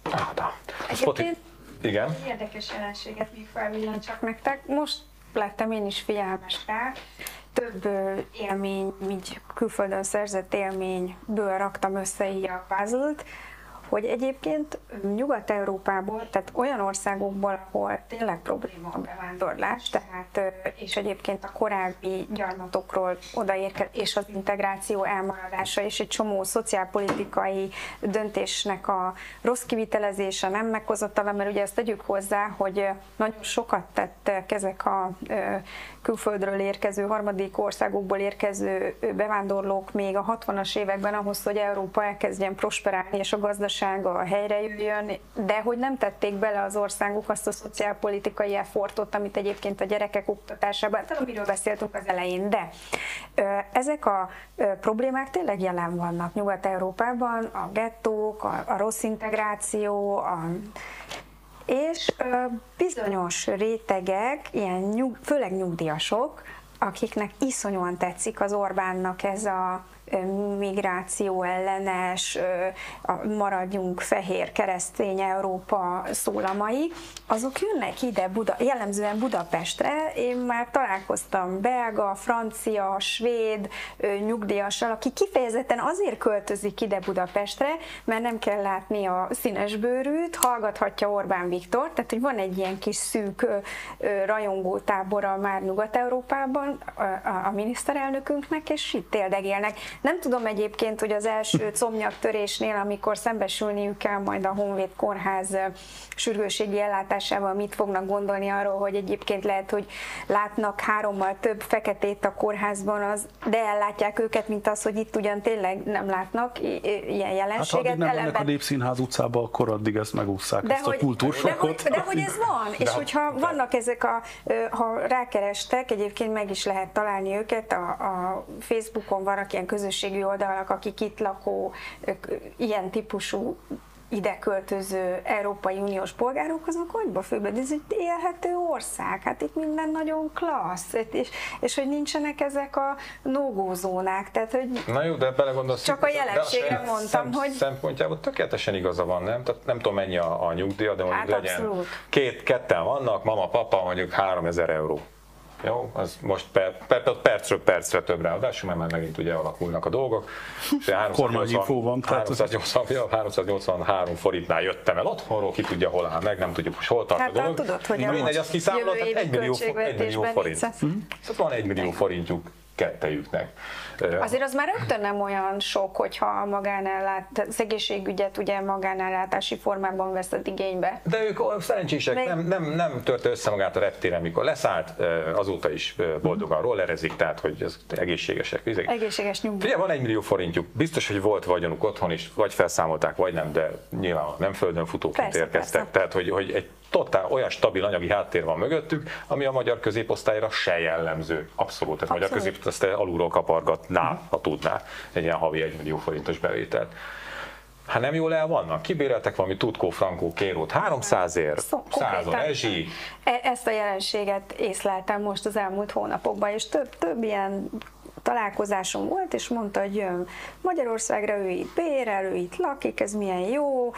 Speaker 2: ah, Spotify... Igen. Egy érdekes jelenséget még felvillan csak nektek. Most lettem én is figyelmes rá. Több élmény, így külföldön szerzett élményből raktam össze így a puzzle hogy egyébként Nyugat-Európából, tehát olyan országokból, ahol tényleg probléma a bevándorlás, tehát és egyébként a korábbi gyarmatokról odaérkezés és az integráció elmaradása és egy csomó szociálpolitikai döntésnek a rossz kivitelezése, nem meghozatala, mert ugye ezt tegyük hozzá, hogy nagyon sokat tettek ezek a külföldről érkező, harmadik országokból érkező bevándorlók még a 60-as években ahhoz, hogy Európa elkezdjen prosperálni és a gazdasága helyre jöjjön, de hogy nem tették bele az országok azt a szociálpolitikai effortot, amit egyébként a gyerekek oktatásában, tehát amiről beszéltünk az elején, de ezek a problémák tényleg jelen vannak Nyugat-Európában, a gettók, a, a rossz integráció, a és bizonyos rétegek, ilyen nyug, főleg nyugdíjasok, akiknek iszonyúan tetszik az Orbánnak ez a migráció ellenes, maradjunk fehér keresztény Európa szólamai, azok jönnek ide, Buda, jellemzően Budapestre. Én már találkoztam belga, francia, svéd nyugdíjassal, aki kifejezetten azért költözik ide Budapestre, mert nem kell látni a színes bőrűt, hallgathatja Orbán Viktor, tehát hogy van egy ilyen kis szűk rajongó tábora már Nyugat-Európában a miniszterelnökünknek, és itt éldegélnek Nem tudom egyébként, hogy az első combnyaktörésnél, amikor szembesülniük kell majd a Honvéd Kórház sürgőségi ellátásával, mit fognak gondolni arról, hogy egyébként lehet, hogy látnak hárommal több feketét a kórházban, az, de ellátják őket, mint az, hogy itt ugyan tényleg nem látnak ilyen jelenséget. Hát,
Speaker 3: nem mennek a Népszínház utcába, akkor addig ezt megúszszák, de ezt hogy, a kultúrsokot.
Speaker 2: De, de, de hogy ez van, és de, hogyha de. vannak ezek a, ha rákerestek, egyébként meg is lehet találni őket, a, a Facebookon vannak ilyen közösségi oldalak, akik itt lakó, ilyen típusú ide költöző Európai Uniós polgárok, azok hogy főben, ez egy élhető ország, hát itt minden nagyon klassz, és, és hogy nincsenek ezek a nógózónák, tehát hogy
Speaker 1: Na jó, de belegondolsz,
Speaker 2: csak a jelenségre mondtam, szem, hogy...
Speaker 1: Szempontjából tökéletesen igaza van, nem? Tehát nem tudom mennyi a, a nyugdíja, de mondjuk hát legyen abszolút. két, ketten vannak, mama, papa, mondjuk 3000 euró jó, az most per, per, percről percre több ráadásul, mert már megint ugye alakulnak a dolgok.
Speaker 3: És 380, van.
Speaker 1: 380, ja, 383 forintnál jöttem el otthonról, ki tudja hol áll meg, nem tudjuk, hogy hol tart
Speaker 2: hát,
Speaker 1: a dolog.
Speaker 2: Tudod, hogy
Speaker 1: mindegy, azt kiszámolod, 1 millió, 1 millió forint. Szóval van 1 millió forintjuk kettejüknek.
Speaker 2: Azért az már rögtön nem olyan sok, hogyha a magánellát, az egészségügyet ugye magánellátási formában veszed igénybe.
Speaker 1: De ők szerencsések, Még... nem, nem, nem törte össze magát a reptéren, mikor leszállt, azóta is boldogan rollerezik, tehát hogy ez egészségesek.
Speaker 2: Egészséges nyugdíj.
Speaker 1: Ugye van egy millió forintjuk, biztos, hogy volt vagyonuk otthon is, vagy felszámolták, vagy nem, de nyilván nem földön futóként persze, érkeztek. Persze. Tehát, hogy, hogy egy totál olyan stabil anyagi háttér van mögöttük, ami a magyar középosztályra se jellemző. Abszolút. Tehát a magyar középosztály alulról kapargatná, ha tudná egy ilyen havi 1 millió forintos bevételt. Hát nem jól el vannak. Kibéreltek valami Tutkó Frankó kérót 300 ért, szó, 100 ezsi.
Speaker 2: E- ezt a jelenséget észleltem most az elmúlt hónapokban, és több, több ilyen találkozásom volt, és mondta, hogy jön Magyarországra, ő itt bérel, ő itt lakik, ez milyen jó,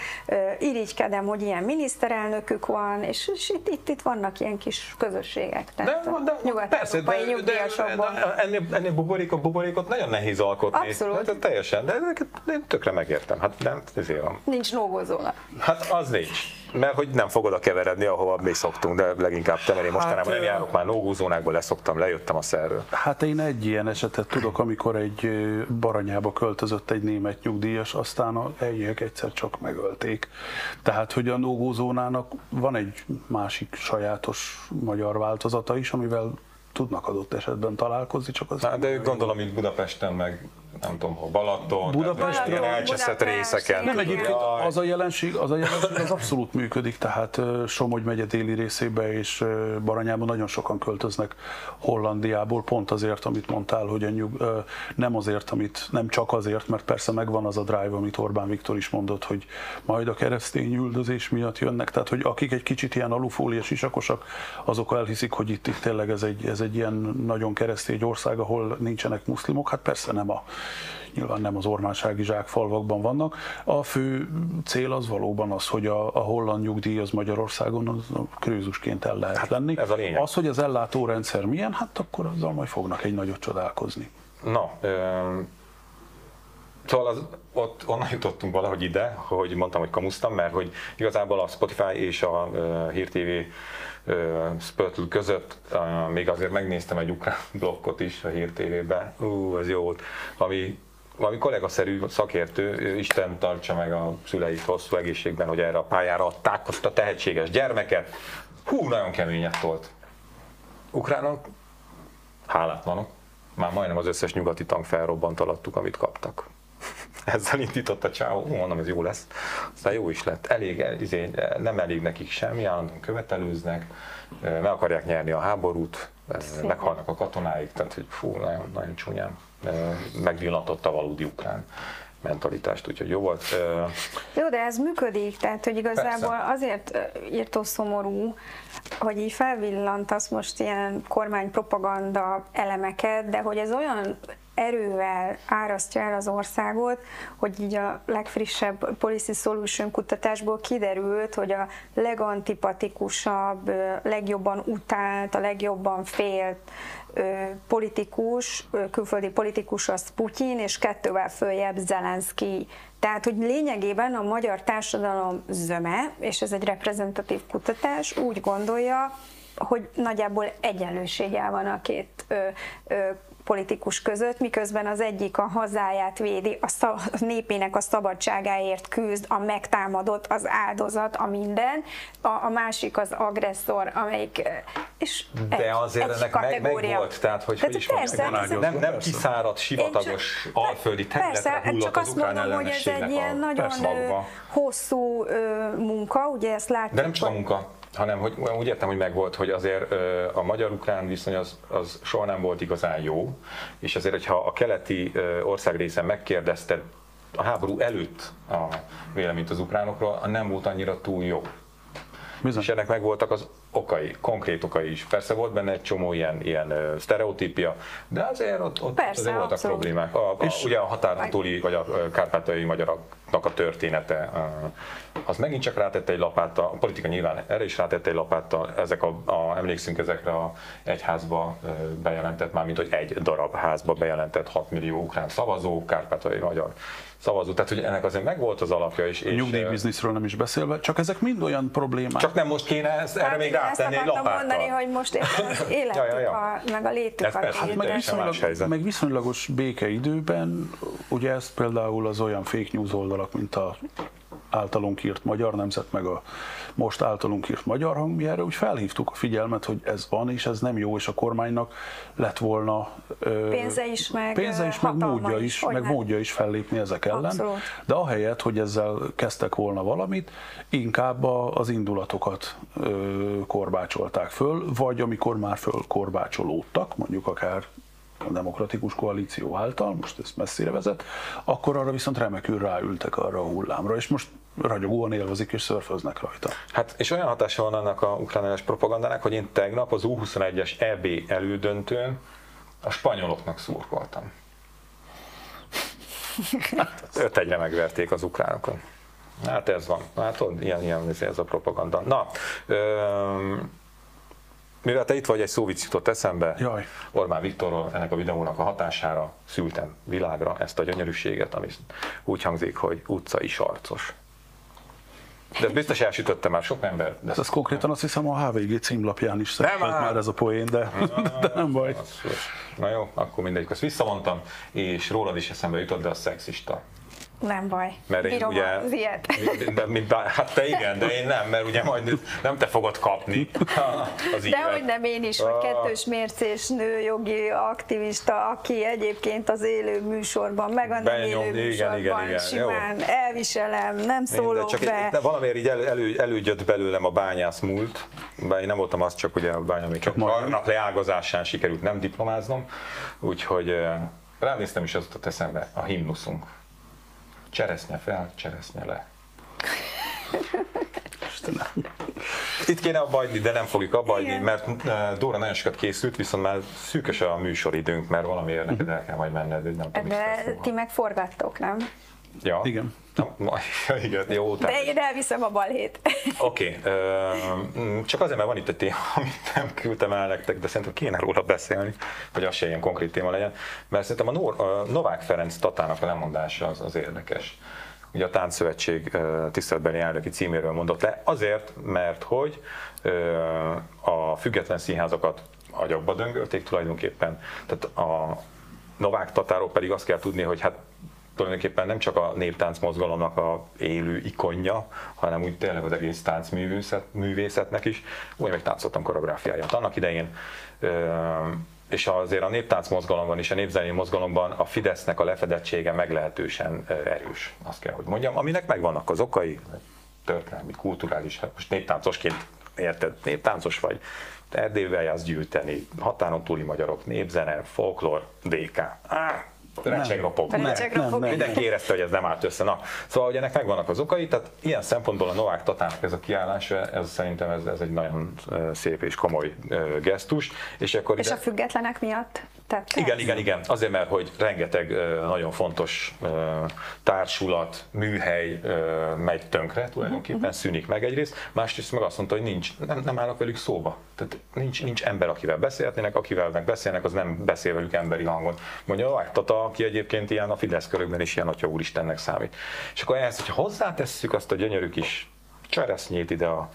Speaker 2: irigykedem, hogy ilyen miniszterelnökük van, és, és itt, itt, itt vannak ilyen kis közösségek.
Speaker 1: Tehát de, de, nyugat persze, de, de, de, de, ennél, ennél buborékot, buborékot nagyon nehéz alkotni.
Speaker 2: Abszolút.
Speaker 1: Hát, teljesen, de ezeket én tökre megértem. Hát nem, ezért van.
Speaker 2: Nincs nógozóna.
Speaker 1: Hát az nincs mert hogy nem fogod a keveredni, ahova mi szoktunk, de leginkább te, mert én mostanában hát, nem járok már nógózónákból, leszoktam, lejöttem a szerről.
Speaker 3: Hát én egy ilyen esetet tudok, amikor egy baranyába költözött egy német nyugdíjas, aztán a helyiek egyszer csak megölték. Tehát, hogy a nógózónának van egy másik sajátos magyar változata is, amivel tudnak adott esetben találkozni, csak az...
Speaker 1: Na, de ők gondolom, mint Budapesten, meg nem tudom, hol Balaton,
Speaker 3: Budapestről,
Speaker 1: ilyen elcseszett részeken.
Speaker 3: Nem, egyébként az a jelenség, az a jelenség az abszolút működik, tehát Somogy megye déli részébe és Baranyában nagyon sokan költöznek Hollandiából, pont azért, amit mondtál, hogy a nyug, nem azért, amit, nem csak azért, mert persze megvan az a drive, amit Orbán Viktor is mondott, hogy majd a keresztény üldözés miatt jönnek, tehát hogy akik egy kicsit ilyen alufóliás isakosak, azok elhiszik, hogy itt, itt tényleg ez egy, ez egy ilyen nagyon keresztény ország, ahol nincsenek muszlimok, hát persze nem a nyilván nem az ormánsági zsákfalvakban vannak. A fő cél az valóban az, hogy a, a holland nyugdíj az Magyarországon az krőzusként el lehet hát lenni.
Speaker 1: Ez a lényeg.
Speaker 3: Az, hogy az ellátórendszer milyen, hát akkor azzal majd fognak egy nagyot csodálkozni.
Speaker 1: Na, ö- Szóval az, ott onnan jutottunk valahogy ide, hogy mondtam, hogy kamusztam, mert hogy igazából a Spotify és a Hír TV Spötl között még azért megnéztem egy ukrán blokkot is a Hír TV-be. Ú, ez jó volt. Ami valami kollégaszerű szakértő, Isten tartsa meg a szüleit hosszú egészségben, hogy erre a pályára adták azt a tehetséges gyermeket. Hú, nagyon keményet volt. Ukránok hálátlanok. Már majdnem az összes nyugati tank felrobbant alattuk, amit kaptak. Ezzel indított a csáó, mondom, ez jó lesz. Aztán jó is lett. Elég, izé, nem elég nekik semmi, állandóan követelőznek, meg akarják nyerni a háborút, Szépen. meghalnak a katonáik, tehát hogy fú, nagyon, nagyon csúnyán megvillatott a valódi ukrán mentalitást, úgyhogy jó volt.
Speaker 2: Jó, de ez működik, tehát hogy igazából Persze. azért írtó szomorú, hogy így felvillantasz most ilyen kormánypropaganda elemeket, de hogy ez olyan erővel árasztja el az országot, hogy így a legfrissebb Policy Solution kutatásból kiderült, hogy a legantipatikusabb, legjobban utált, a legjobban félt politikus, külföldi politikus az Putyin, és kettővel följebb Zelenszky. Tehát, hogy lényegében a magyar társadalom zöme, és ez egy reprezentatív kutatás, úgy gondolja, hogy nagyjából egyenlőséggel van a két ö, ö, politikus között, miközben az egyik a hazáját védi, a, szav, a népének a szabadságáért küzd, a megtámadott, az áldozat, a minden, a, a másik az agresszor, amelyik és
Speaker 1: De egy, azért egy ennek meg, meg volt, tehát hogy, hogy is persze, mondjam, nem, nem kiszáradt, sivatagos, csak, alföldi területre persze, hullott csak az azt mondom, hogy ez egy ilyen nagyon
Speaker 2: hosszú munka, ugye ezt látjuk.
Speaker 1: De nem csak a munka, hanem hogy úgy értem, hogy megvolt, hogy azért a magyar-ukrán viszony az, az soha nem volt igazán jó, és azért, hogyha a keleti országrészen megkérdezte a háború előtt a véleményt az ukránokról, nem volt annyira túl jó. Bizony. És ennek meg voltak az okai, konkrét okai is. Persze volt benne egy csomó ilyen, ilyen sztereotípia, de azért ott, ott Persze, azért voltak abszolút. problémák. A, a, és ugye a határon túli, vagy a kárpátai magyaroknak a története, az megint csak rátette egy lapáttal, a politika nyilván erre is rátette egy lapáttal, ezek a, a, emlékszünk ezekre a egyházba bejelentett, mármint hogy egy darab házba bejelentett 6 millió ukrán szavazó, kárpátai magyar szavazó. Tehát, hogy ennek azért megvolt az alapja is.
Speaker 3: A nyugdíjbizniszről nem is beszélve, csak ezek mind olyan problémák.
Speaker 1: Csak nem most kéne ezt, erre hát még rátenni egy lapáttal. mondani,
Speaker 2: hogy most éppen az életük, ja, ja, ja. A, meg a létük.
Speaker 3: Hát meg, viszonylag, meg viszonylagos békeidőben, ugye ezt például az olyan fake news oldalak, mint a általunk írt Magyar Nemzet, meg a most általunk írt Magyar Hang, mi erre úgy felhívtuk a figyelmet, hogy ez van, és ez nem jó, és a kormánynak lett volna
Speaker 2: pénze is, meg,
Speaker 3: pénze is, meg módja is, is meg módja is fellépni ezek ellen. Abszolút. De ahelyett, hogy ezzel kezdtek volna valamit, inkább az indulatokat korbácsolták föl, vagy amikor már föl korbácsolódtak, mondjuk akár a demokratikus koalíció által, most ez messzire vezet, akkor arra viszont remekül ráültek arra a hullámra, és most ragyogóan élvezik és szörföznek rajta.
Speaker 1: Hát és olyan hatása van annak a ukrán propagandának, hogy én tegnap az U21-es EB elődöntőn a spanyoloknak szurkoltam. Hát, öt egyre megverték az ukránokon. Hát ez van. Hát ilyen, ilyen ez a propaganda. Na, öm, mivel te itt vagy, egy szó vicc jutott eszembe.
Speaker 3: Jaj.
Speaker 1: Orbán Viktorról ennek a videónak a hatására szültem világra ezt a gyönyörűséget, ami úgy hangzik, hogy utcai sarcos. De ez biztos elsütötte már sok ember.
Speaker 3: De ez konkrétan azt hiszem a HVG címlapján is szerepelt már ez a poén, de, de nem baj.
Speaker 1: Na jó, akkor mindegy, ezt visszamondtam, és rólad is eszembe jutott, de a szexista.
Speaker 2: Nem baj.
Speaker 1: Mert én Bírom ugye, az ilyet. De, mint, hát te igen, de én nem, mert ugye majd nem te fogod kapni
Speaker 2: az De hogy nem én is, hogy kettős mércés nőjogi aktivista, aki egyébként az élő műsorban, meg a nem élő igen, műsorban igen, igen, simán jó. elviselem, nem szólok csak be.
Speaker 1: de valamiért így elő, elő, elődjött belőlem a bányász múlt, bár én nem voltam az, csak ugye a bánya még csak karnak leágazásán sikerült nem diplomáznom, úgyhogy ránéztem is azt a eszembe, a himnuszunk Cseresznye fel, cseresznye le. Itt kéne abba hagyni, de nem fogjuk abba hagyni, mert Dóra nagyon sokat készült, viszont már szűkös a műsoridőnk, mert valamiért neked el kell majd menned, nem tudom,
Speaker 2: De ti meg forgattok, nem?
Speaker 1: Ja.
Speaker 3: Igen.
Speaker 1: Igen, jó,
Speaker 2: tehát... De én elviszem a balhét.
Speaker 1: Oké, okay. csak azért, mert van itt egy téma, amit nem küldtem el nektek, de szerintem kéne róla beszélni, hogy az se ilyen konkrét téma legyen, mert szerintem a, Nor- a Novák Ferenc Tatának a lemondása az, az érdekes. Ugye a Táncszövetség tiszteletbeli elnöki címéről mondott le, azért, mert hogy a független színházakat agyakba döngölték tulajdonképpen. Tehát a Novák Tatáról pedig azt kell tudni, hogy hát tulajdonképpen nem csak a néptánc mozgalomnak a élő ikonja, hanem úgy tényleg az egész táncművészet, művészetnek is. Úgy meg táncoltam koreográfiáját annak idején. És azért a néptánc mozgalomban és a népzenei mozgalomban a Fidesznek a lefedettsége meglehetősen erős, azt kell, hogy mondjam, aminek megvannak az okai, történelmi, kulturális, hát most néptáncosként érted, néptáncos vagy, Erdélybe jársz gyűjteni, határon túli magyarok, népzene, folklór, DK. Ah, Recsegropog. Mindenki érezte, hogy ez nem állt össze. Na, szóval, hogy ennek megvannak az okai, tehát ilyen szempontból a Novák Tatának ez a kiállás, ez szerintem ez, ez egy nagyon szép és komoly gesztus.
Speaker 2: És, akkor és ide... a függetlenek miatt
Speaker 1: tette? Igen, igen, igen. Azért, mert hogy rengeteg nagyon fontos társulat, műhely megy tönkre, tulajdonképpen uh-huh. szűnik meg egyrészt, másrészt meg azt mondta, hogy nincs, nem, nem állnak velük szóba. Tehát nincs, nincs ember, akivel beszélhetnének, akivel meg beszélnek, az nem beszél velük emberi hangon. Mondja Novák Tata, aki egyébként ilyen a Fidesz körökben is ilyen atya úristennek számít. És akkor ehhez, hogyha hozzátesszük azt a gyönyörű kis cseresznyét ide a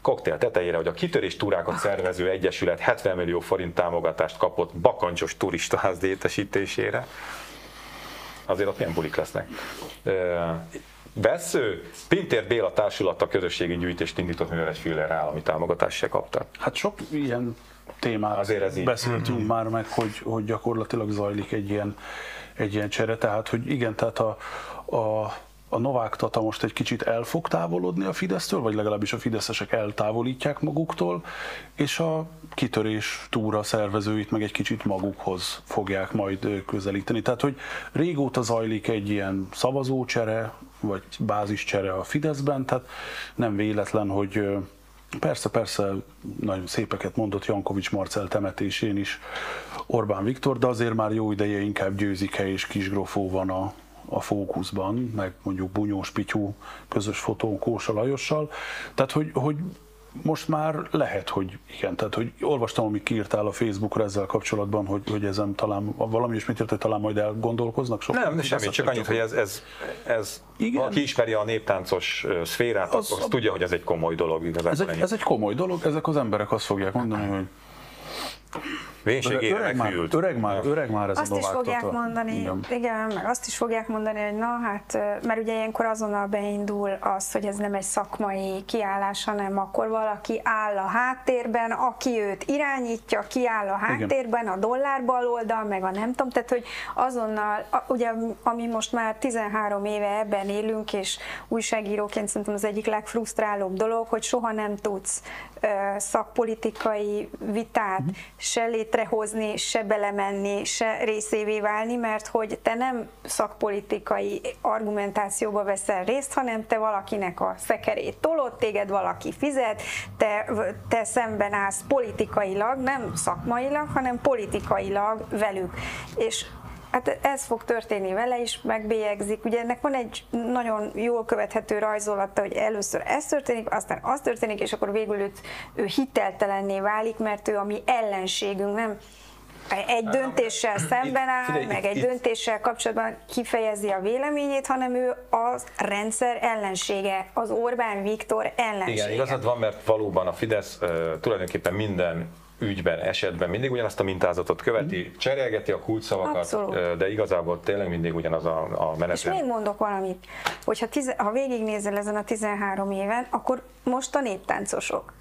Speaker 1: koktél tetejére, hogy a kitörés túrákat szervező egyesület 70 millió forint támogatást kapott bakancsos turistaház létesítésére. Azért ott milyen bulik lesznek. Vesző, Pintér Béla társulata közösségi gyűjtést indított, mivel egy Füller állami támogatást se kaptak.
Speaker 3: Hát sok ilyen témát Azért ez így. beszéltünk mm-hmm. már meg, hogy, hogy gyakorlatilag zajlik egy ilyen, egy ilyen csere, tehát hogy igen, tehát a, a a Novák Tata most egy kicsit el fog távolodni a Fidesztől, vagy legalábbis a fideszesek eltávolítják maguktól, és a kitörés túra szervezőit meg egy kicsit magukhoz fogják majd közelíteni. Tehát, hogy régóta zajlik egy ilyen szavazócsere, vagy báziscsere a Fideszben, tehát nem véletlen, hogy Persze, persze, nagyon szépeket mondott Jankovics Marcel temetésén is Orbán Viktor, de azért már jó ideje inkább győzike és Kisgrofó van a, a fókuszban, meg mondjuk Bunyós Pityú közös fotón Kósa Lajossal. Tehát, hogy, hogy most már lehet, hogy igen, tehát hogy olvastam, amit kiírtál a Facebookra ezzel kapcsolatban, hogy, hogy ezen talán valami is mit írt, hogy talán majd elgondolkoznak
Speaker 1: sokan. Nem, semmi, csak annyit, hogy ez, ez, ez igen. aki ismeri a néptáncos szférát, az, az, az tudja, hogy ez egy komoly dolog.
Speaker 3: Ez egy, ez egy komoly dolog, ezek az emberek azt fogják mondani, hogy
Speaker 1: Vénségére öreg
Speaker 3: már, öreg már, öreg már ez
Speaker 2: azt
Speaker 3: a
Speaker 2: is fogják mondani, igen. igen, meg azt is fogják mondani, hogy na hát, mert ugye ilyenkor azonnal beindul az, hogy ez nem egy szakmai kiállás, hanem akkor valaki áll a háttérben, aki őt irányítja, ki áll a háttérben, igen. a dollár baloldal, meg a nem tudom, tehát hogy azonnal, ugye ami most már 13 éve ebben élünk, és újságíróként szerintem az egyik legfrusztrálóbb dolog, hogy soha nem tudsz szakpolitikai vitát uh-huh. Se létrehozni, se belemenni, se részévé válni, mert hogy te nem szakpolitikai argumentációba veszel részt, hanem te valakinek a szekerét tolod, téged valaki fizet, te, te szemben állsz politikailag, nem szakmailag, hanem politikailag velük. És Hát ez fog történni vele is, megbélyegzik. Ugye ennek van egy nagyon jól követhető rajzolata, hogy először ez történik, aztán az történik, és akkor végül őt, ő hiteltelenné válik, mert ő a mi ellenségünk, nem egy döntéssel szemben áll, meg egy döntéssel kapcsolatban kifejezi a véleményét, hanem ő az rendszer ellensége, az Orbán Viktor ellensége.
Speaker 1: Igen, igazad van, mert valóban a Fidesz uh, tulajdonképpen minden ügyben, esetben mindig ugyanazt a mintázatot követi, mhm. cserélgeti a kulcsszavakat, Abszolút. de igazából tényleg mindig ugyanaz a, a menet.
Speaker 2: És még mondok valamit, hogyha tize, ha végignézel ezen a 13 éven, akkor most a néptáncosok.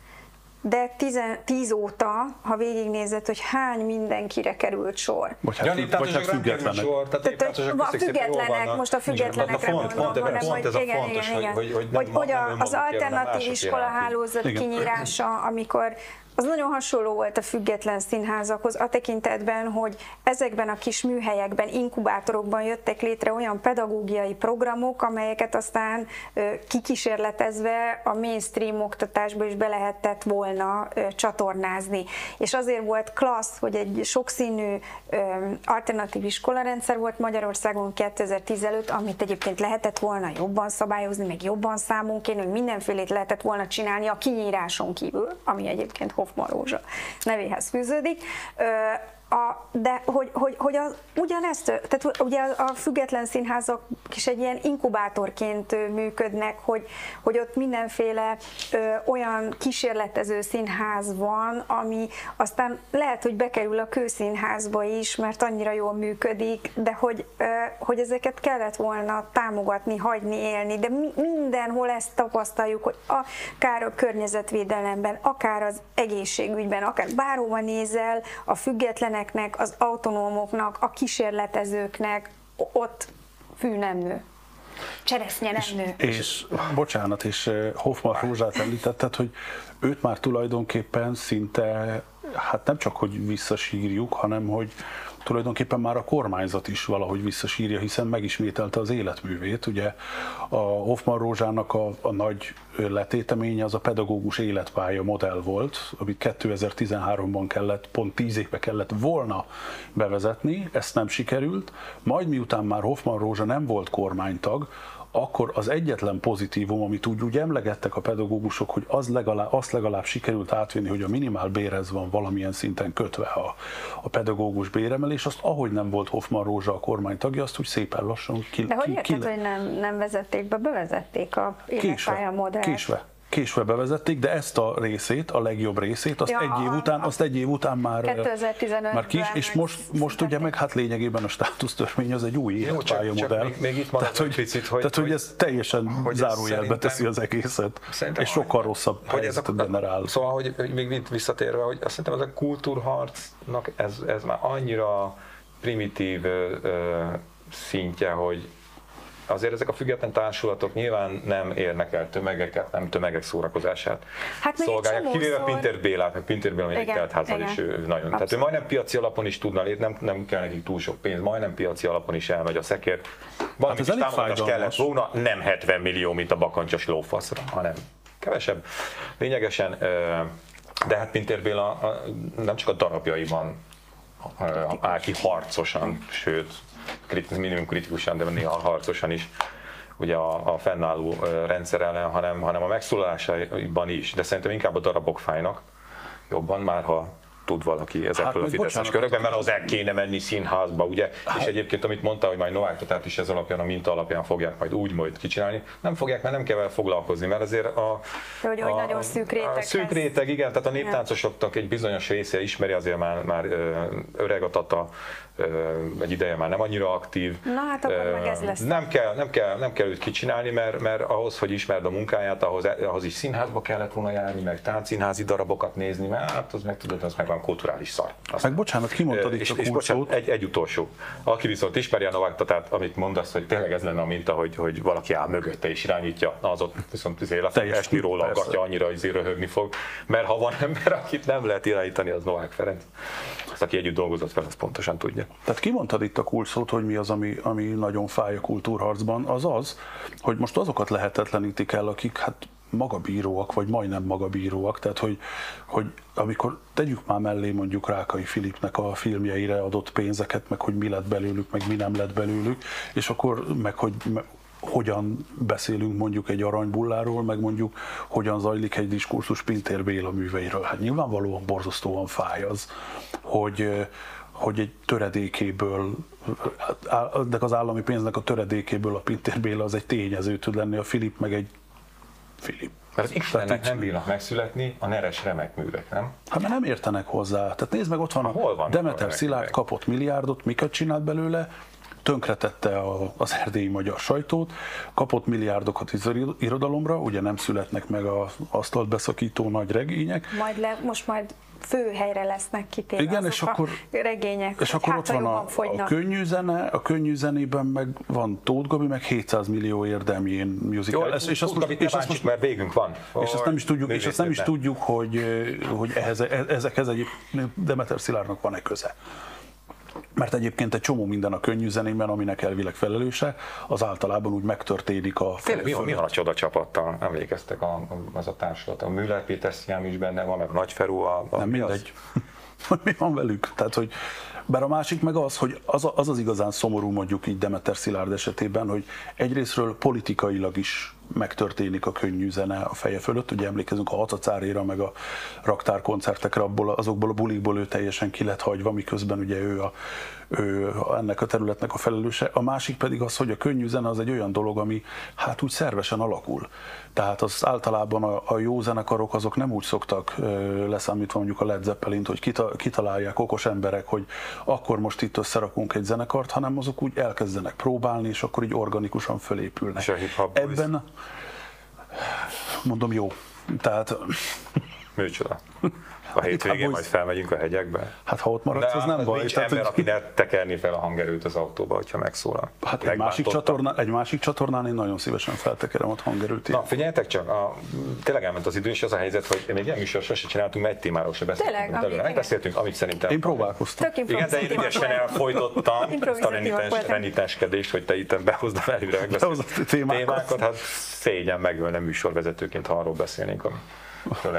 Speaker 2: De 10 óta, ha végignézed, hogy hány mindenkire került sor.
Speaker 3: Bocsánat, ja, bocsánat függetlenek. Sor,
Speaker 2: tehát tehát, a függetlenek, most a függetlenekre mondom, hanem, hogy igen, igen, igen, hogy, hogy, hogy, hogy az alternatív iskola hálózat kinyírása, amikor az nagyon hasonló volt a független színházakhoz a tekintetben, hogy ezekben a kis műhelyekben, inkubátorokban jöttek létre olyan pedagógiai programok, amelyeket aztán kikísérletezve a mainstream oktatásba is be lehetett volna csatornázni. És azért volt klassz, hogy egy sokszínű alternatív iskolarendszer volt Magyarországon 2010 előtt, amit egyébként lehetett volna jobban szabályozni, meg jobban számunk kérni, hogy mindenfélét lehetett volna csinálni a kinyíráson kívül, ami egyébként Hoffman Rózsa nevéhez fűződik a, de hogy, hogy, hogy az, ugyanezt, tehát ugye a független színházak is egy ilyen inkubátorként működnek, hogy, hogy ott mindenféle ö, olyan kísérletező színház van, ami aztán lehet, hogy bekerül a kőszínházba is, mert annyira jól működik, de hogy, ö, hogy ezeket kellett volna támogatni, hagyni élni, de mi, mindenhol ezt tapasztaljuk, hogy akár a környezetvédelemben, akár az egészségügyben, akár bárhova nézel, a függetlenek gyerekeknek, az autonómoknak, a kísérletezőknek ott fű nem nő. Cseresznye nem nő.
Speaker 3: És, és bocsánat, és eh, Hoffman Rózsát említetted, hogy őt már tulajdonképpen szinte, hát nem csak, hogy visszasírjuk, hanem hogy tulajdonképpen már a kormányzat is valahogy visszasírja, hiszen megismételte az életművét. Ugye a Hoffman Rózsának a, a nagy letéteménye az a pedagógus életpálya modell volt, amit 2013-ban kellett, pont 10 évbe kellett volna bevezetni, ezt nem sikerült. Majd miután már Hoffman Rózsa nem volt kormánytag, akkor az egyetlen pozitívum, amit úgy, úgy emlegettek a pedagógusok, hogy az legalább, azt legalább sikerült átvinni, hogy a minimál bérez van valamilyen szinten kötve a, a pedagógus béremelés, azt ahogy nem volt Hoffman Rózsa a kormány tagja, azt úgy szépen lassan
Speaker 2: ki, De hogy ki, érted, ki, hogy nem, nem vezették be, bevezették a életpálya modellt?
Speaker 3: Késve. Késve bevezették, de ezt a részét, a legjobb részét, azt
Speaker 2: Ja,
Speaker 3: egy év után, azt egy év után már,
Speaker 2: 2015-ben
Speaker 3: már kis, és most, most ugye meg hát lényegében a státusztörvény az egy új életpályamodell.
Speaker 1: még- még itt
Speaker 3: tehát,
Speaker 1: egy picit, hogy-
Speaker 3: tehát, hogy,
Speaker 1: hogy-
Speaker 3: ez teljesen
Speaker 1: hogy
Speaker 3: zárójelbe teszi az egészet, és sokkal rosszabb
Speaker 1: hogy ez a,
Speaker 3: generál.
Speaker 1: Szóval, hogy hogy még itt visszatérve, hogy azt szerintem ez a kultúrharcnak ez, ez már annyira primitív ö, ö, szintje, hogy azért ezek a független társulatok nyilván nem érnek el tömegeket, nem tömegek szórakozását
Speaker 2: Hát
Speaker 1: szolgálják, kivéve Pinter Bélát, meg Pinter Béla még telt házal is ő nagyon. Tehát ő
Speaker 2: Abszolút.
Speaker 1: majdnem piaci alapon is tudna lépni, nem, nem kell nekik túl sok pénz, majdnem piaci alapon is elmegy a szekér. Valami
Speaker 3: ez
Speaker 1: kis
Speaker 3: elég
Speaker 1: támogatás kellett volna, nem 70 millió, mint a bakancsos lófaszra, hanem kevesebb. Lényegesen, de hát Pintér Béla a- nem csak a darabjaiban ö, áll ki harcosan, sőt, krit- minimum kritikusan, de néha harcosan is ugye a, a fennálló rendszer ellen, hanem, hanem a megszólalásaiban is. De szerintem inkább a darabok fájnak jobban, már ha tud valaki ezekről
Speaker 3: Hát
Speaker 1: a fideszes
Speaker 3: bocsánat,
Speaker 1: körökben, mert az el kéne menni színházba, ugye?
Speaker 3: Hát-
Speaker 1: És egyébként, amit mondta, hogy majd Novák Tatát is ez alapján, a minta alapján fogják majd úgy majd kicsinálni, nem fogják, mert nem kell vele foglalkozni, mert azért a,
Speaker 2: De hogy- hogy nagyon szűk réteg
Speaker 1: a szűk réteg, igen, tehát a néptáncosoknak egy bizonyos része ismeri, azért már, már öreg a tata, egy ideje már nem annyira aktív.
Speaker 2: Na, hát akkor meg ez lesz.
Speaker 1: Nem kell, nem kell, nem kell őt kicsinálni, mert, mert ahhoz, hogy ismerd a munkáját, ahhoz, ahhoz is színházba kellett volna járni, meg táncszínházi darabokat nézni, mert hát az meg tudod, az meg van kulturális szar. Azt
Speaker 3: Meg bocsánat, kimondtad itt
Speaker 1: és,
Speaker 3: a
Speaker 1: és bocsánat, egy, egy utolsó. Aki viszont ismeri a Novák Tatát, amit mondasz, hogy tényleg ez lenne a minta, hogy, hogy valaki áll mögötte és irányítja, na az ott viszont azért le fog esni róla,
Speaker 3: persze.
Speaker 1: agatja annyira, hogy azért röhögni fog. Mert ha van ember, akit nem lehet irányítani, az Novák Ferenc. Az, aki együtt dolgozott fel, az pontosan tudja.
Speaker 3: Tehát kimondtad itt a kulcsszót, hogy mi az, ami, ami nagyon fáj a kultúrharcban, az az, hogy most azokat lehetetlenítik el, akik hát magabíróak, vagy majdnem magabíróak, tehát hogy, hogy amikor tegyük már mellé mondjuk Rákai Filipnek a filmjeire adott pénzeket, meg hogy mi lett belőlük, meg mi nem lett belőlük, és akkor meg hogy hogyan beszélünk mondjuk egy aranybulláról, meg mondjuk hogyan zajlik egy diskurzus Pintér Béla műveiről. Hát nyilvánvalóan borzasztóan fáj az, hogy, hogy egy töredékéből, de az állami pénznek a töredékéből a Pintér Béla az egy tényező tud lenni, a Filip meg egy Filip.
Speaker 1: Mert az Istennek nem bírnak megszületni a neres remek művek, nem?
Speaker 3: Hát mert nem értenek hozzá. Tehát nézd meg, ott van,
Speaker 1: Hol
Speaker 3: a
Speaker 1: a
Speaker 3: Demeter
Speaker 1: remek
Speaker 3: Szilárd
Speaker 1: művek?
Speaker 3: kapott milliárdot, miket csinált belőle, tönkretette a, az erdélyi magyar sajtót, kapott milliárdokat az iro- irodalomra, ugye nem születnek meg az asztalt beszakító nagy regények,
Speaker 2: Majd le, most majd fő helyre lesznek kitéve
Speaker 3: Igen,
Speaker 2: azok
Speaker 3: és akkor-
Speaker 2: a regények,
Speaker 3: És akkor
Speaker 2: hát,
Speaker 3: ott van a, a
Speaker 2: fogynak.
Speaker 3: könnyű zene, a könnyű zenében meg van Tóth Gabi, meg 700 millió érdeményén musical.
Speaker 1: Jó,
Speaker 3: lesz, és azt
Speaker 1: most,
Speaker 3: és azt most
Speaker 1: mert végünk van.
Speaker 3: és azt nem is tudjuk, és azt nem is tudjuk, hogy, hogy ehhez, ezekhez egy Demeter Szilárdnak van-e köze. Mert egyébként egy csomó minden a könnyű zenében, aminek elvileg felelőse, az általában úgy megtörténik a
Speaker 1: Tényleg, mi, mi van a csoda csapattal? Emlékeztek a, az a társulat? A Müller Péter is benne van, meg Nagy Feró. A, a,
Speaker 3: Nem
Speaker 1: mi az?
Speaker 3: mi van velük? Tehát, hogy bár a másik meg az, hogy az, a- az az igazán szomorú mondjuk így Demeter Szilárd esetében, hogy egyrésztről politikailag is megtörténik a könnyű zene a feje fölött. Ugye emlékezünk a Hatacáréra, meg a raktárkoncertekre, abból, azokból a bulikból ő teljesen ki lett hagyva, miközben ugye ő, a, ő ennek a területnek a felelőse. A másik pedig az, hogy a könnyű zene az egy olyan dolog, ami hát úgy szervesen alakul. Tehát az általában a, a jó zenekarok azok nem úgy szoktak leszámítva mondjuk a Led Zeppelint, hogy kita, kitalálják okos emberek, hogy akkor most itt összerakunk egy zenekart, hanem azok úgy elkezdenek próbálni, és akkor így organikusan fölépülnek.
Speaker 1: És a?
Speaker 3: Ebben mondom jó. Tehát
Speaker 1: Műcsoda. A hétvégén
Speaker 3: boys.
Speaker 1: majd felmegyünk a hegyekbe.
Speaker 3: hát ha ott maradsz, az nem baj.
Speaker 1: Nincs
Speaker 3: Tehát,
Speaker 1: ember,
Speaker 3: hogy-
Speaker 1: aki ne tekerni fel a hangerőt az autóba, hogyha megszólal.
Speaker 3: Hát egy másik, csatornán, egy másik csatornán én nagyon szívesen feltekerem ott hangerőt.
Speaker 1: Na, figyeljetek csak, a, tényleg elment az idő, és az a helyzet, hogy még ilyen műsor sose csináltunk, mert egy témáról se beszéltünk.
Speaker 2: Tényleg, amit-
Speaker 1: Megbeszéltünk, amit szerintem...
Speaker 3: Én próbálkoztam.
Speaker 2: Tök
Speaker 1: Igen, de én ügyesen elfolytottam ezt a renitenskedést, hogy te itt behozd a előre megbeszélt
Speaker 3: témákat.
Speaker 1: Hát szégyen megölne műsorvezetőként, ha arról beszélnénk, ami,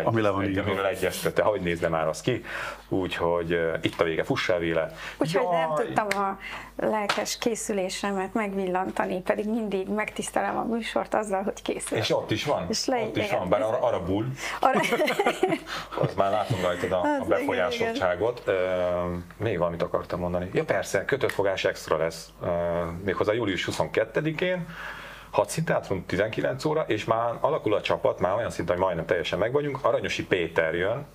Speaker 3: Ami le van
Speaker 1: egy-. Amiről egyeztette, hogy nézne már az ki. Úgyhogy uh, itt a vége, fussál véle.
Speaker 2: Úgyhogy nem
Speaker 1: Jaj!
Speaker 2: tudtam a lelkes készülésemet megvillantani, pedig mindig megtisztelem a műsort azzal, hogy készülök.
Speaker 1: És ott is van,
Speaker 2: És le-
Speaker 1: ott is van, bár arra, arra bull,
Speaker 2: Arra...
Speaker 1: az már látom rajtad a,
Speaker 2: Az
Speaker 1: a befolyásoltságot. Ö, még valamit akartam mondani. Ja persze, kötött fogás extra lesz, ö, méghozzá július 22-én, hadszínteátrum 19 óra, és már alakul a csapat, már olyan szinten, hogy majdnem teljesen meg vagyunk. Aranyosi Péter jön,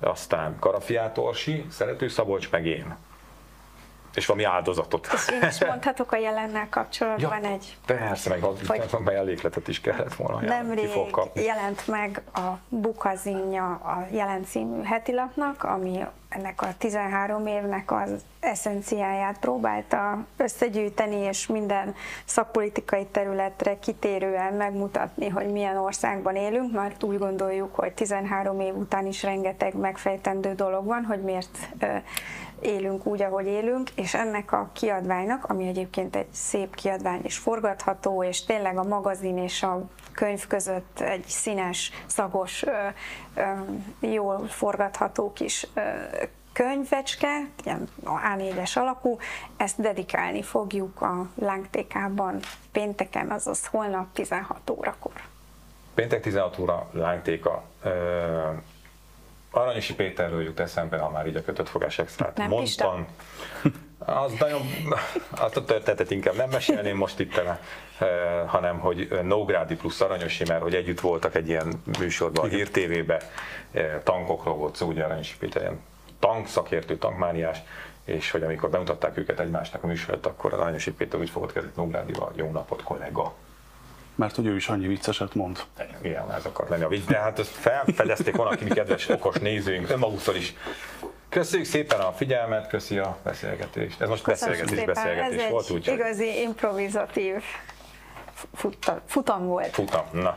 Speaker 1: aztán Karafiát Orsi, Szerető Szabolcs, meg én és valami áldozatot.
Speaker 2: És én is mondhatok a jelennel kapcsolatban ja, egy...
Speaker 1: Persze, meg hogy mellékletet is kellett volna.
Speaker 2: Nemrég jelent meg a Bukazinja a Jelent című hetilapnak, ami ennek a 13 évnek az eszenciáját próbálta összegyűjteni, és minden szakpolitikai területre kitérően megmutatni, hogy milyen országban élünk, mert úgy gondoljuk, hogy 13 év után is rengeteg megfejtendő dolog van, hogy miért élünk úgy, ahogy élünk, és ennek a kiadványnak, ami egyébként egy szép kiadvány és forgatható, és tényleg a magazin és a könyv között egy színes, szagos, jól forgatható kis könyvecske, ilyen A4-es alakú, ezt dedikálni fogjuk a Lángtékában pénteken, azaz holnap 16 órakor.
Speaker 1: Péntek 16 óra Lángtéka. Aranyosi Péterről jut eszembe, ha már így a kötött fogás extrát
Speaker 2: nem mondtam.
Speaker 1: Az nagyon, azt a történetet inkább nem mesélném most itt, eh, hanem hogy Nógrádi plusz Aranyosi, mert hogy együtt voltak egy ilyen műsorban, a Hír TV-be, eh, tankokról volt szó, ugye Aranyosi Péter ilyen tankszakértő, tankmániás, és hogy amikor bemutatták őket egymásnak a műsorot, akkor az Aranyosi Péter úgy fogott kezdeni Nógrádival, jó napot kollega
Speaker 3: mert hogy ő is annyi vicceset mond.
Speaker 1: Igen, ez akart lenni a vicc, de hát ezt felfedezték valaki, mi kedves, okos nézőink, önmaguktól is. Köszönjük szépen a figyelmet, köszi a beszélgetést. Ez most
Speaker 2: Köszönöm
Speaker 1: beszélgetés,
Speaker 2: szépen.
Speaker 1: beszélgetés
Speaker 2: Ez
Speaker 1: volt,
Speaker 2: úgyhogy... igazi improvizatív futam volt.
Speaker 1: Futam, na.